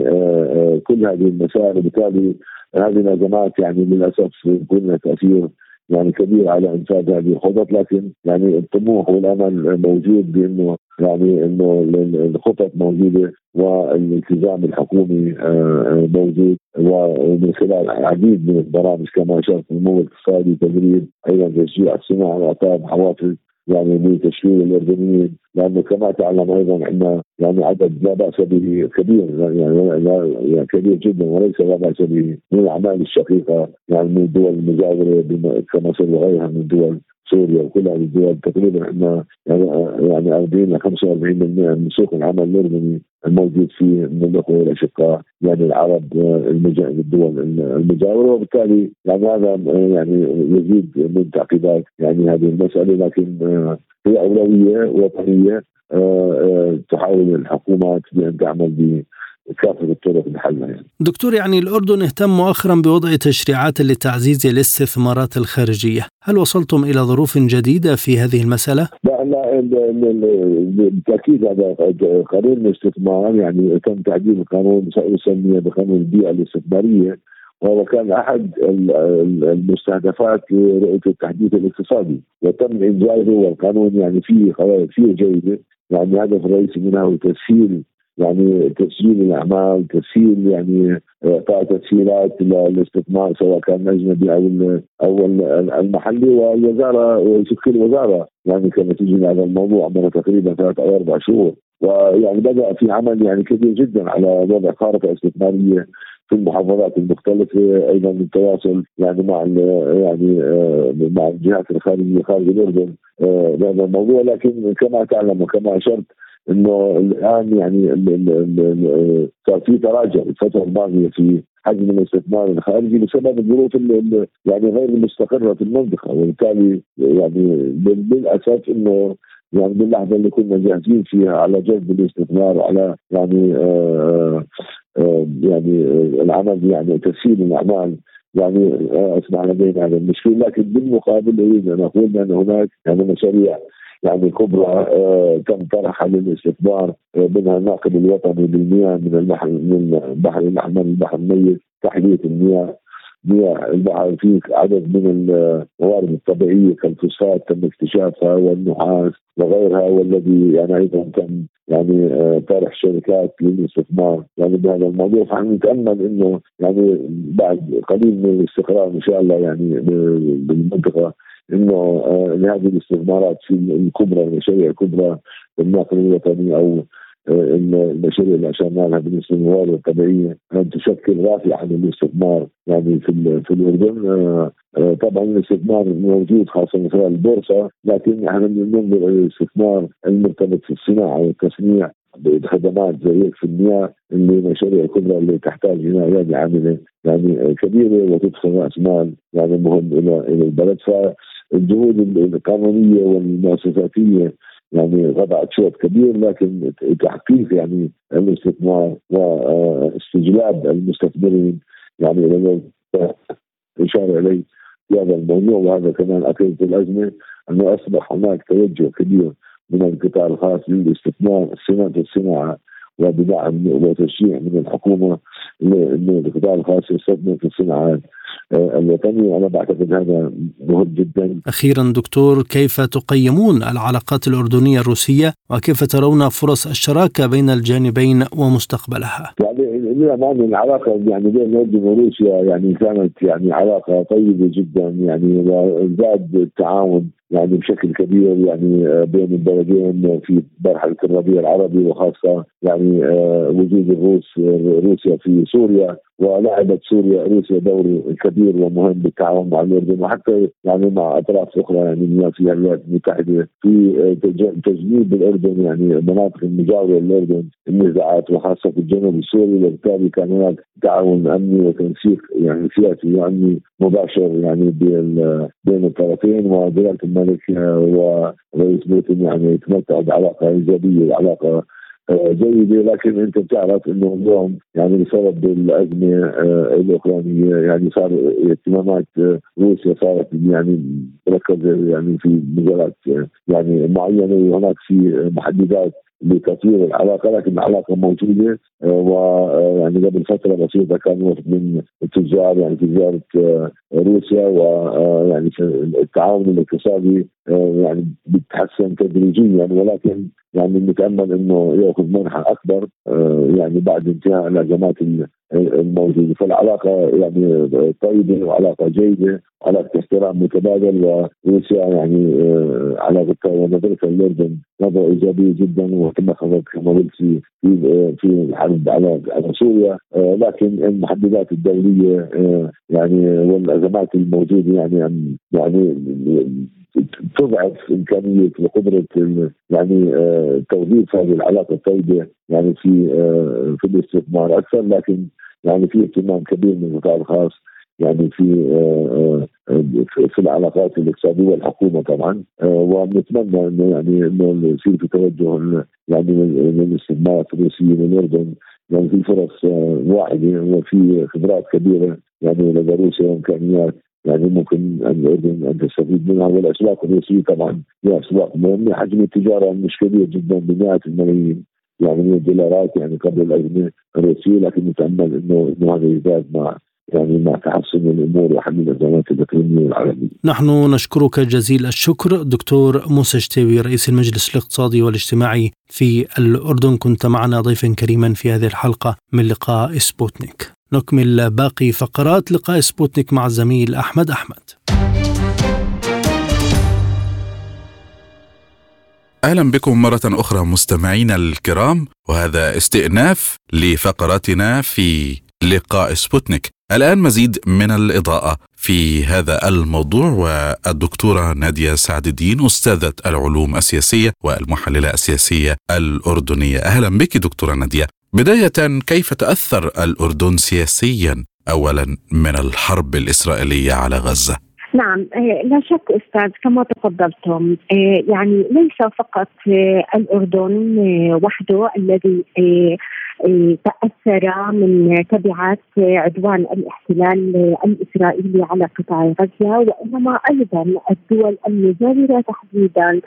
كل هذه المسائل. وبالتالي هذه الأزمات يعني للأسف يكون لها تأثير يعني كبير على انفاذ هذه الخطط لكن يعني الطموح والأمل موجود بأنه يعني إنه الخطط موجودة والالتزام الحكومي موجود. ومن خلال العديد من البرامج كما اشرت النمو الاقتصادي تدريب أيضا تشجيع الصناعة واعطائهم حوافز يعني لتشغيل الاردنيين لأنه كما تعلم أيضا عندنا يعني عدد لا بأس به كبير يعني لا يعني كبير جدا وليس لا بأس به من الأعمال الشقيقة يعني من الدول المجاورة كمصر وغيرها من الدول سوريا وكل هذه الدول تقريبا إحنا يعني يعني 40 ل 45% من سوق العمل الاردني الموجود فيه من الاخوه والأشقاء يعني العرب الدول المجاورة وبالتالي يعني هذا يعني يزيد من تعقيدات يعني هذه المسألة لكن هي أولوية وطنية آه، آه، تحاول الحكومات بأن تعمل كافه الطرق لحلها يعني. دكتور يعني الأردن اهتم مؤخرا بوضع تشريعات لتعزيز الاستثمارات الخارجية، هل وصلتم إلى ظروف جديدة في هذه المسألة؟ لا لا بالتأكيد هذا قانون الاستثمار يعني تم تعديل القانون يسميه بقانون البيئة الاستثمارية وهو كان أحد المستهدفات لرؤية التحديث الاقتصادي وتم إنجازه والقانون يعني فيه فيه جيده يعني الهدف الرئيسي منها هو تسهيل يعني تسجيل الأعمال تسهيل يعني إعطاء تسهيلات للاستثمار سواء كان أجنبي أو أو المحلي والوزارة ويشكل وزاره يعني كنتيجه لهذا الموضوع عمره تقريبا ثلاث أو أربع شهور. ويعني بدأ في عمل يعني كبير جدا على وضع خارطة استثمارية في المحافظات المختلفة أيضا التواصل يعني مع يعني آه، مع الجهات الخارجية خارج الأردن بهذا آه، الموضوع. لكن كما تعلم وكما أشرت إنه الآن يعني صار في تراجع الفترة الماضية في حجم الاستثمار الخارجي بسبب الظروف يعني غير المستقرة في المنطقة. وبالتالي يعني للاسف إنه يعني باللحظة اللي كنا جاهزين فيها على جذب الاستثمار وعلى يعني آآ آآ يعني العمل يعني تسهيل الأعمال يعني اصبح لدينا هذا المشكل. لكن بالمقابل أريد أن أقول أن هناك يعني مشاريع يعني كبرى تم طرحها للاستثمار منها الناقل الوطني للمياه من البحر من البحر الأحمر البحر الميت تحليه المياه مياه البحر فيه عدد من الموارد الطبيعية كالفوسفات تم اكتشافها والنحاس وغيرها والذي يعني أيضا تم يعني طرح شركات للاستثمار يعني بهذا الموضوع فنحن نتأمل إنه يعني بعد قليل من الاستقرار إن شاء الله يعني بالمنطقة انه لهذه الاستثمارات في الكبرى المشاريع الكبرى الناقل الوطني أو المشاريع اللي اشرنا لها بالنسبة للموارد الطبيعية أن تشكل رافعة للاستثمار يعني في في الأردن طبعا الاستثمار موجود خاصة من خلال البورصة لكن إحنا ننظر إلى الاستثمار المرتبط في الصناعة والتصنيع بخدمات زي في المياه اللي مشاريع كبرى اللي تحتاج ايادي عاملة يعني كبيرة وتدخل رأس مال يعني مهم إلى إلى البلد. فالجهود القانونية والمؤسساتية يعني وضعت شوط كبير لكن تحقيق يعني الاستثمار واستجلاب المستثمرين يعني إلى إشار إليه في هذا الموضوع وهذا كمان أكيد الأزمة أنه أصبح هناك توجه كبير من القطاع الخاص للاستثمار صناعة الصناعة وبدعم وتشجيع من الحكومة انه القطاع الخاص يستثمر في الصناعات الوطني وأنا بعتقد هذا مهم جدا. أخيرا دكتور كيف تقيمون العلاقات الأردنية الروسية وكيف ترون فرص الشراكة بين الجانبين ومستقبلها؟ يعني للأمانة العلاقة يعني بين الأردن وروسيا يعني كانت يعني علاقة طيبة جدا يعني وزاد التعاون يعني بشكل كبير يعني بين البلدين في مرحلة الربيع العربي وخاصة يعني وجود الروس روسيا في سوريا ولعبت سوريا روسيا دور كبير ومهم بالتعاون مع الأردن وحتى يعني مع أطراف أخرى يعني فيها الولايات المتحده في تجنيب الأردن يعني المناطق المجاورة للأردن النزاعات وخاصة في الجنوب السوري وبالتالي كان هناك تعاون أمني وتنسيق يعني سياسي وأمني مباشر يعني بين الطرفين ودوله ورئيس بوتين يعني تمتع بعلاقة إيجابية علاقة جيدة. لكن أنت بتعرف إنه اليوم يعني بسبب الأزمة الأوكرانية يعني صار اهتمامات روسيا صارت يعني مركزة يعني في مجالات يعني معينة. وهناك في محددات لتطوير العلاقة لكن العلاقة موجودة ويعني قبل فترة بسيطه كان وفد من التجار يعني تجاره روسيا ويعني التعاون الاقتصادي يعني بيتحسن تدريجيا ولكن يعني نتامل إنه يأخذ منحى أكبر يعني بعد انتهاء الازمات الموجوده فالعلاقة يعني طيبة وعلاقة جيدة علاقة احترام متبادل وروسيا يعني علاقتها ونظرتها للاردن نظره ايجابيه جدا وكما خبرت كما قلت في في الحرب على على سوريا. لكن المحددات الدولية يعني والأزمات الموجودة يعني يعني تضعف إمكانية وقدرة يعني توظيف هذه العلاقة الطيبة يعني في في الاستثمار أكثر. لكن يعني في اهتمام كبير من القطاع الخاص يعني في في العلاقات الاقتصادية والحكومة طبعا. ونتمنى إنه يعني إنه يصير في توجه يعني للاستثمارات الروسيه للاردن يعني في فرص واعده وفي خبرات كبيرة يعني لدى روسيا وأمكانيات يعني ممكن الأردن أن تستفيد منها. والأسواق الروسية طبعا هي أسواق مهمة. حجم التجارة مش كبير جدا بمئات الملايين. يعني من الدولارات يعني قبل الأزمة الروسية لكن نتامل انه إنه هذا يزداد مع يعني مع تحسن الأمور وحل الأزمات الإقليمية والعالمية. نحن نشكرك جزيل الشكر دكتور موسى شتاوي رئيس المجلس الاقتصادي والاجتماعي في الأردن كنت معنا ضيفا كريما في هذه الحلقة من لقاء سبوتنيك. نكمل باقي فقرات لقاء سبوتنيك مع الزميل أحمد أحمد. أهلا بكم مرة أخرى مستمعينا الكرام وهذا استئناف لفقراتنا في لقاء سبوتنيك. الآن مزيد من الإضاءة في هذا الموضوع والدكتورة نادية سعد الدين أستاذة العلوم السياسية والمحللة السياسية الأردنية. أهلا بك دكتورة نادية. بداية كيف تأثر الأردن سياسيا أولا من الحرب الإسرائيلية على غزة؟ نعم آه، لا شك أستاذ كما تفضلتم آه، يعني ليس فقط آه، الأردن وحده الذي تأثر من تبعات عدوان الاحتلال الإسرائيلي على قطاع غزة وإنما أيضا الدول المجاورة تحديدا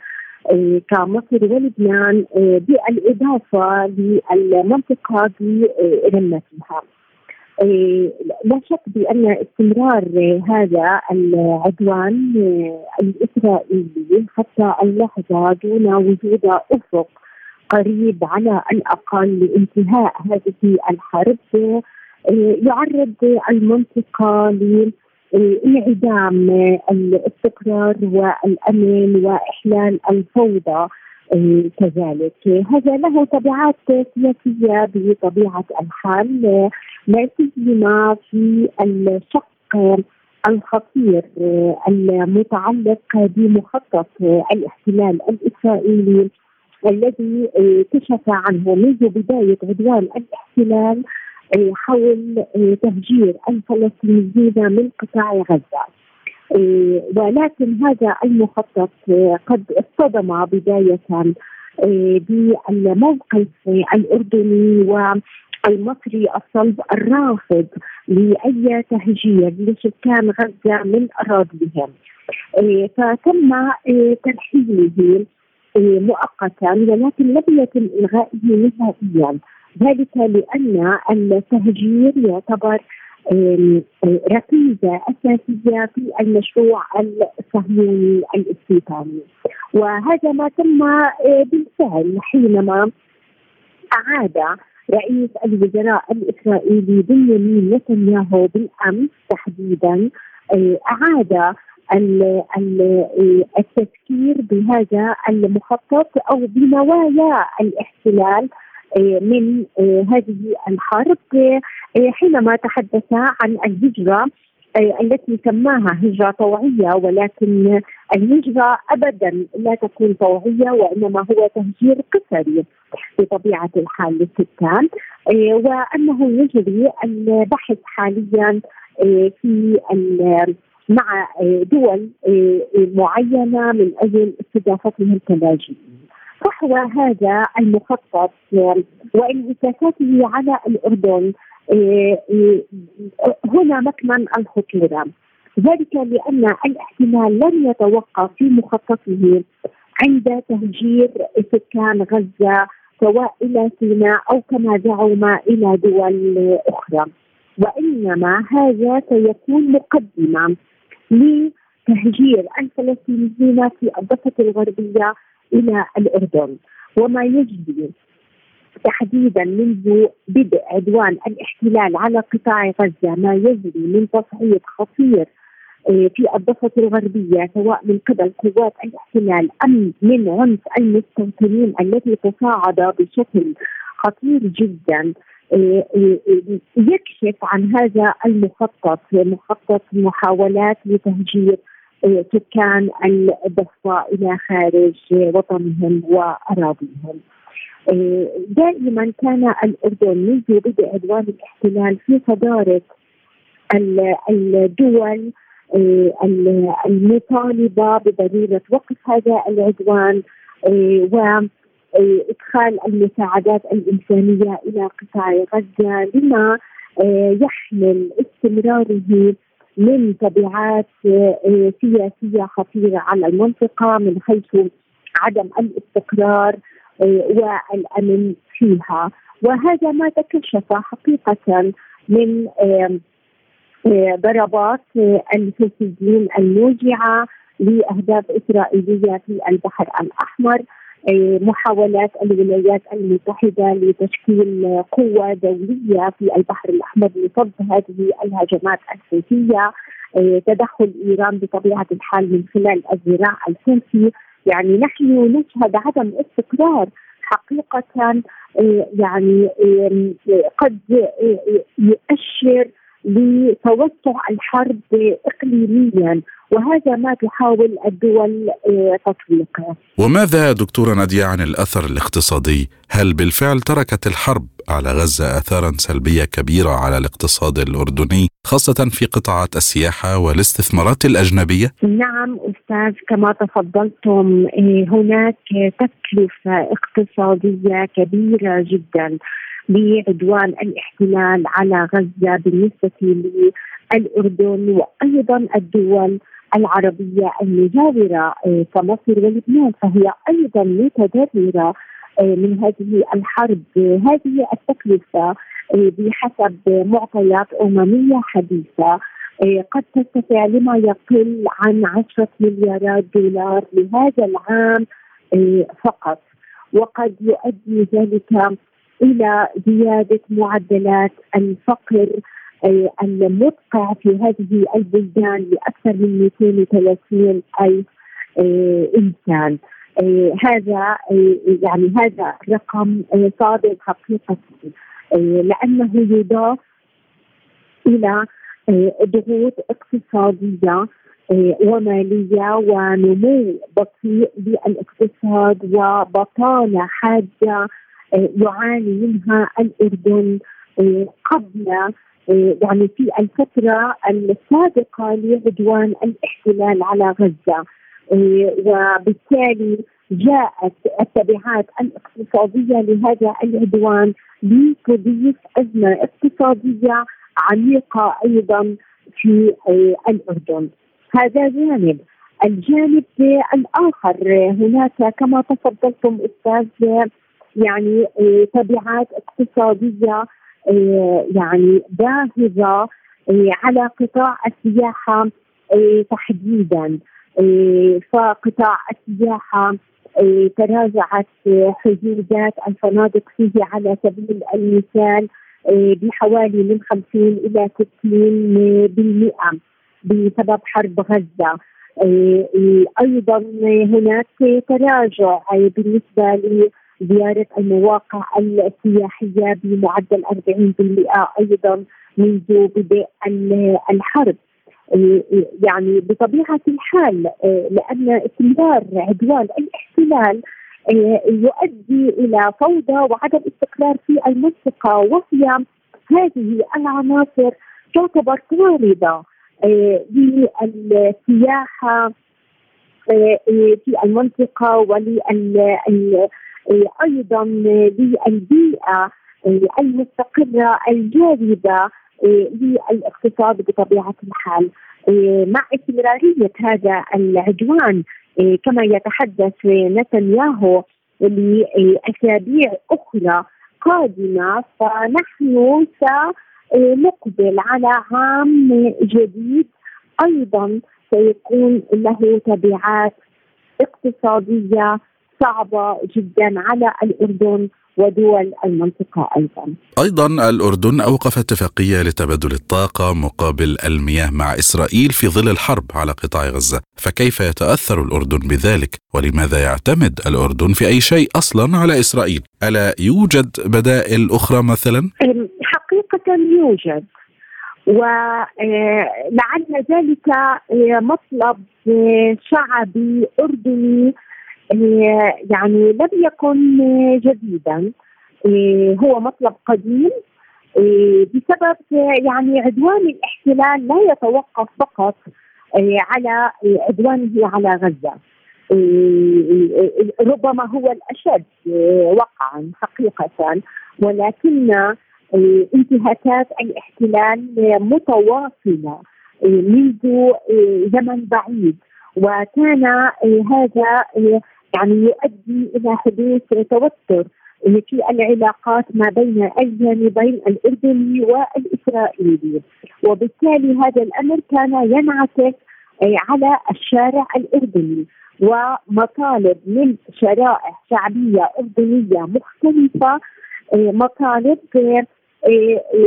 كمصر ولبنان بالإضافة للمنطقة برمتها. لا شك بأن استمرار هذا العدوان الإسرائيلي حتى اللحظة دون وجود أفق قريب على الأقل لانتهاء هذه الحرب يعرض المنطقة لانعدام الاستقرار والأمن وإحلال الفوضى. كذلك هذا له تبعات سياسية بطبيعة الحال لا سيما في الشق الخطير المتعلق بمخطط الاحتلال الإسرائيلي الذي كشف عنه منذ بداية عدوان الاحتلال حول تهجير الفلسطينيين من قطاع غزة. ولكن هذا المخطط قد اصطدم بداية بالموقف الأردني المصري الصلب الرافض لأي تهجير لسكان غزة من أراضيهم. إيه، فتم إيه، ترحيله إيه، مؤقتا ولكن لم يتم إلغائه نهائيا. ذلك لأن التهجير يعتبر ركيزه اساسيه في المشروع الصهيوني الاستيطاني وهذا ما تم بالفعل حينما أعاد رئيس الوزراء الإسرائيلي بنيامين نتنياهو بالأمس تحديدا آه، أعاد التفكير بهذا المخطط أو بنوايا الاحتلال آه، من آه، هذه الحرب. حينما تحدث عن الهجرة التي سماها هجرة طوعية ولكن الهجرة أبدا لا تكون طوعية وإنما هو تهجير قسري بطبيعة الحال للسكان وأنه يجري البحث حاليا في مع دول معينة من أجل استضافتهم كلاجئين فهو هذا المخطط. وانعكاساته على الأردن إيه، إيه، هنا مكمن الخطوره ذلك لأن الاحتلال لن يتوقف في مخططه عند تهجير سكان غزة سواء إلى سيناء أو كما زعم إلى دول أخرى. وإنما هذا سيكون مقدمة لتهجير الفلسطينيين في الضفة الغربية إلى الأردن وما يجري تحديدا منذ بدء عدوان الاحتلال على قطاع غزة ما يجري من تصعيد خطير آه، في الضفة الغربية سواء من قبل قوات الاحتلال أم من عنف المستوطنين الذي تصاعد بشكل خطير جدا. آه، آه، يكشف عن هذا المخطط مخطط محاولات لتهجير سكان الضفة إلى خارج وطنهم وأراضيهم. دائما كان الاردن منذ بدء عدوان الاحتلال في صداره الدول المطالبة بضروره وقف هذا العدوان آه، وإدخال المساعدات الإنسانية إلى قطاع غزة لما يحمل استمراره من تبعات سياسية خطيرة على المنطقة من حيث عدم الاستقرار والأمن فيها. وهذا ما تكشف حقيقة من ضربات الفلسطينيين الموجعة لأهداف إسرائيلية في البحر الأحمر. محاولات الولايات المتحدة لتشكيل قوة دولية في البحر الأحمر لصد هذه الهجمات الحوثيه تدخل إيران بطبيعة الحال من خلال الذراع الحوثي يعني نحن نشهد عدم استقرار حقيقة آه، يعني قد آه، يؤشر لتوسع الحرب اقليميا وهذا ما تحاول الدول آه، تطبيقه. وماذا دكتورة نادية عن الأثر الاقتصادي؟ هل بالفعل تركت الحرب على غزة اثارا سلبية كبيرة على الاقتصاد الأردني خاصة في قطاعات السياحة والاستثمارات الأجنبية؟ نعم أستاذ كما تفضلتم آه، هناك تكلفة اقتصادية كبيرة جدا بعدوان الاحتلال على غزة بالنسبة للأردن وأيضا الدول العربية المجاورة آه، كمصر ولبنان فهي أيضا متضرره آه، من هذه الحرب. هذه التكلفة آه، بحسب معطيات أممية حديثة قد ترتفع لما يقل عن عشرة مليارات دولار لهذا العام فقط. وقد يؤدي ذلك إلى زيادة معدلات الفقر المدقع في هذه البلدان لاكثر من 230 ألف إنسان. هذا يعني هذا رقم صادق حقيقة لأنه يضاف إلى ضغوط اقتصادية ومالية ونمو بطيء للاقتصاد وبطالة حادة يعاني منها الاردن قبل إيه، يعني في الفترة السابقة لعدوان الاحتلال على غزة. إيه، وبالتالي جاءت التبعات الاقتصادية لهذا العدوان لتضيف أزمة اقتصادية عميقة أيضا في الأردن. هذا جانب. الجانب الآخر هناك كما تفضلتم أستاذ يعني تبعات اقتصادية آه، يعني باهظه آه، على قطاع السياحة آه، تحديدا. فقطاع السياحة تراجعت حجوزات الفنادق فيه على سبيل المثال بحوالي من 50 إلى 60 بالمئة بسبب حرب غزة. أيضا هناك تراجع بالنسبة زيارة المواقع السياحية بمعدل 40% أيضا منذ بدء الحرب. يعني بطبيعة الحال لأن استمرار عدوان الاحتلال يؤدي إلى فوضى وعدم استقرار في المنطقة وهي هذه العناصر تعتبر طاردة للسياحة في المنطقة ولل أيضا للبيئة المستقرة الجاذبة للاقتصاد بطبيعة الحال. مع استمرارية هذا العدوان كما يتحدث نتنياهو لأسابيع أخرى قادمة فنحن سنقبل على عام جديد. أيضا سيكون له تبعات اقتصادية صعبة جدا على الأردن ودول المنطقة أيضا. أيضا الأردن أوقف اتفاقية لتبادل الطاقة مقابل المياه مع إسرائيل في ظل الحرب على قطاع غزة. فكيف يتأثر الأردن بذلك؟ ولماذا يعتمد الأردن في أي شيء أصلا على إسرائيل؟ ألا يوجد بدائل أخرى مثلا؟ حقيقة يوجد. ولعل ذلك مطلب شعبي أردني يعني لم يكن جديدا. إيه، هو مطلب قديم. إيه، بسبب يعني عدوان الاحتلال لا يتوقف فقط إيه، على عدوانه على غزة. ربما هو الأشد وقعا حقيقه. ولكن انتهاكات الاحتلال متواصلة منذ زمن بعيد. وكان هذا يعني يؤدي إلى حدوث توتر في العلاقات ما بين الجانبين الإردني والإسرائيلي. وبالتالي هذا الأمر كان ينعكس على الشارع الإردني. ومطالب من شرائح شعبية إردنية مختلفة مطالب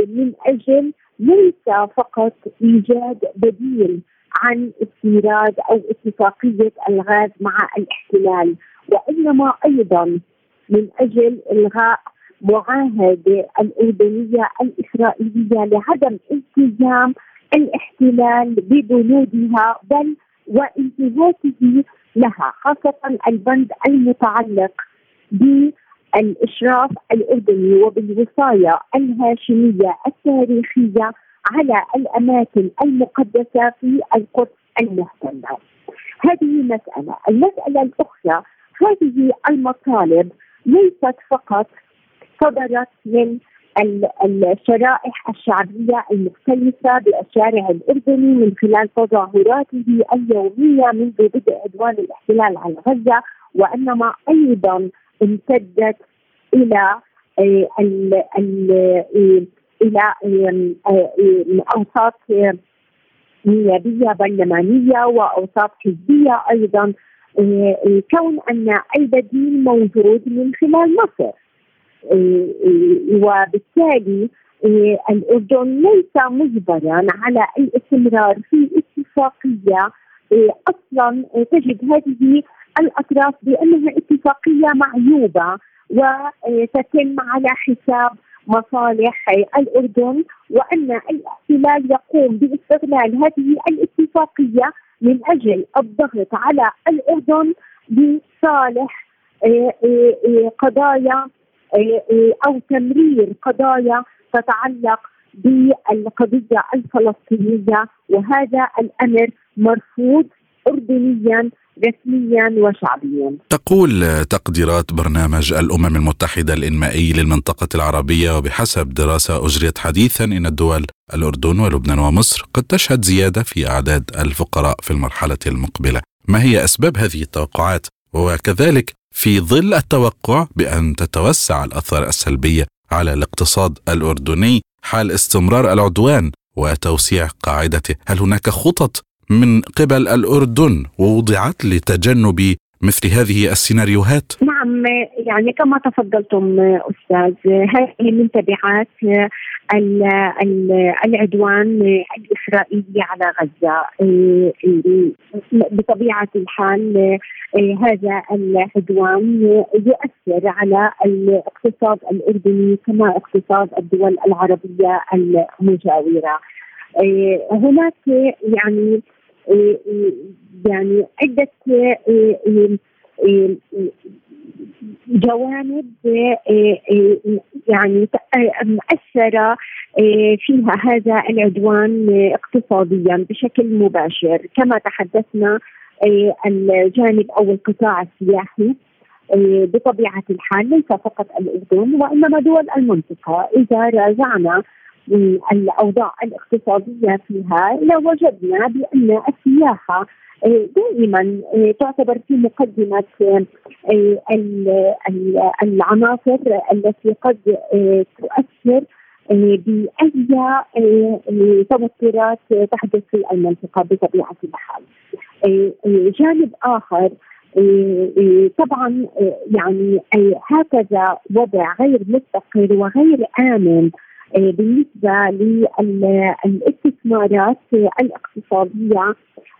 من أجل ليس فقط إيجاد بديل عن استيراد أو اتفاقية الغاز مع الاحتلال وإنما أيضا من أجل إلغاء المعاهده الأردنية الإسرائيلية لعدم التزام الاحتلال ببنودها بل وانتهاكه لها خاصة البند المتعلق بالإشراف الأردني وبالوصاية الهاشمية التاريخية على الأماكن المقدسة في القدس المحتله. هذه مسألة، المسألة الأخرى هذه المطالب ليست فقط صدرت من الشرائح الشعبية المختلفة بالشارع الأردني من خلال تظاهراته اليومية منذ بدء عدوان الاحتلال على غزة وإنما أيضا امتدت إلى إلى أوساط نيابية برلمانية وأوساط حزبية أيضا آه، كون أن البديل موجود من خلال مصر. وبالتالي الأردن ليس مجبرا على الاستمرار في اتفاقية. أصلا تجد هذه الأطراف بأنها اتفاقية معيوبة وتتم على حساب مصالح الأردن وأن الاحتلال يقوم باستغلال هذه الاتفاقية من أجل الضغط على الأردن لصالح قضايا أو تمرير قضايا تتعلق بالقضية الفلسطينية. وهذا الأمر مرفوض اردنيا رسميا وشعبيا. تقول تقديرات برنامج الأمم المتحدة الإنمائي للمنطقة العربية وبحسب دراسة أجريت حديثا إن الدول الأردن ولبنان ومصر قد تشهد زيادة في أعداد الفقراء في المرحلة المقبلة. ما هي أسباب هذه التوقعات؟ وكذلك في ظل التوقع بأن تتوسع الأثار السلبية على الاقتصاد الأردني حال استمرار العدوان وتوسيع قاعدته، هل هناك خطط من قبل الأردن ووضعت لتجنب مثل هذه السيناريوهات؟ نعم يعني كما تفضلتم أستاذ هذه من تبعات العدوان الإسرائيلي على غزة بطبيعة الحال هذا العدوان يؤثر على الاقتصاد الأردني كما اقتصاد الدول العربية المجاورة هناك يعني يعني عدة جوانب يعني مؤثرة فيها هذا العدوان اقتصاديا بشكل مباشر. كما تحدثنا الجانب أو القطاع السياحي بطبيعة الحال ليس فقط الأردن وإنما دول المنطقة. إذا راجعنا الاوضاع الاقتصادية فيها لوجدنا بأن السياحة آه، دائما آه، تعتبر في مقدمة آه، العناصر التي قد تؤثر بأي توترات تحدث في المنطقة بطبيعة الحال. جانب آخر طبعا يعني هكذا وضع غير مستقر وغير آه، بالنسبة للاستثمارات الاقتصادية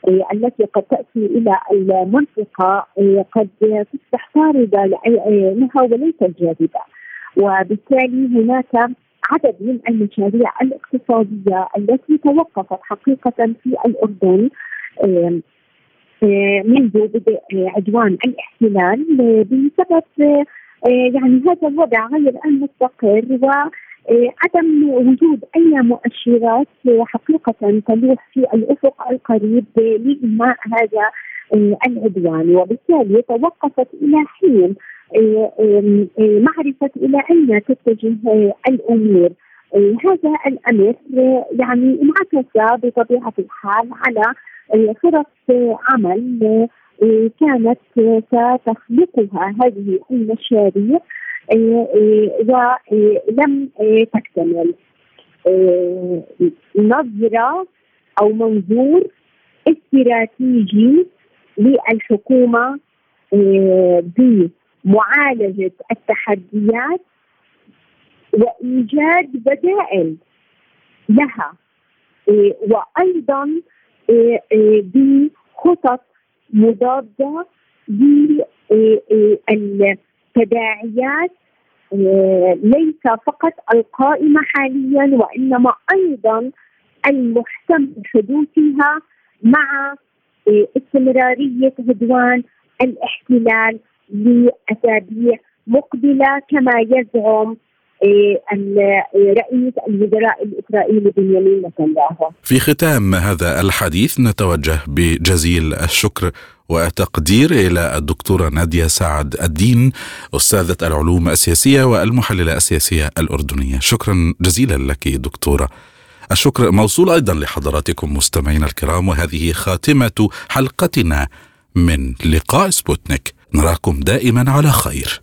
آه، التي قد تأتي إلى المنطقة آه، قد تصبح طارده لها وليست جاذبة. وبالتالي هناك عدد من المشاريع الاقتصادية التي توقفت حقيقة في الأردن منذ بدء عدوان الاحتلال بسبب يعني هذا الوضع غير المستقر. و عدم وجود أي مؤشرات حقيقة تلوح في الأفق القريب لانهاء هذا إيه، العدوان. وبالتالي توقفت إلى حين إيه، معرفة إلى أين تتجه الأمور. هذا الأمر يعني انعكس بطبيعة الحال على فرص عمل كانت ستخلقها هذه المشاريع. ولم تكتمل. نظرة أو منظور استراتيجي للحكومة بمعالجة التحديات وإيجاد بدائل لها. وأيضا بخطط مضادة تداعيات آه، ليس فقط القائمة حاليا وإنما أيضا المحتمل حدوثها مع آه، استمرارية عدوان الاحتلال لأسابيع مقبلة كما يزعم رئيس الوزراء الإسرائيلي بنيامين نتنياهو. في ختام هذا الحديث نتوجه بجزيل الشكر وتقدير إلى الدكتورة نادية سعد الدين أستاذة العلوم السياسية والمحللة السياسية الأردنية. شكرا جزيلا لك دكتورة. الشكر موصول أيضا لحضراتكم مستمعينا الكرام وهذه خاتمة حلقتنا من لقاء سبوتنيك نراكم دائما على خير.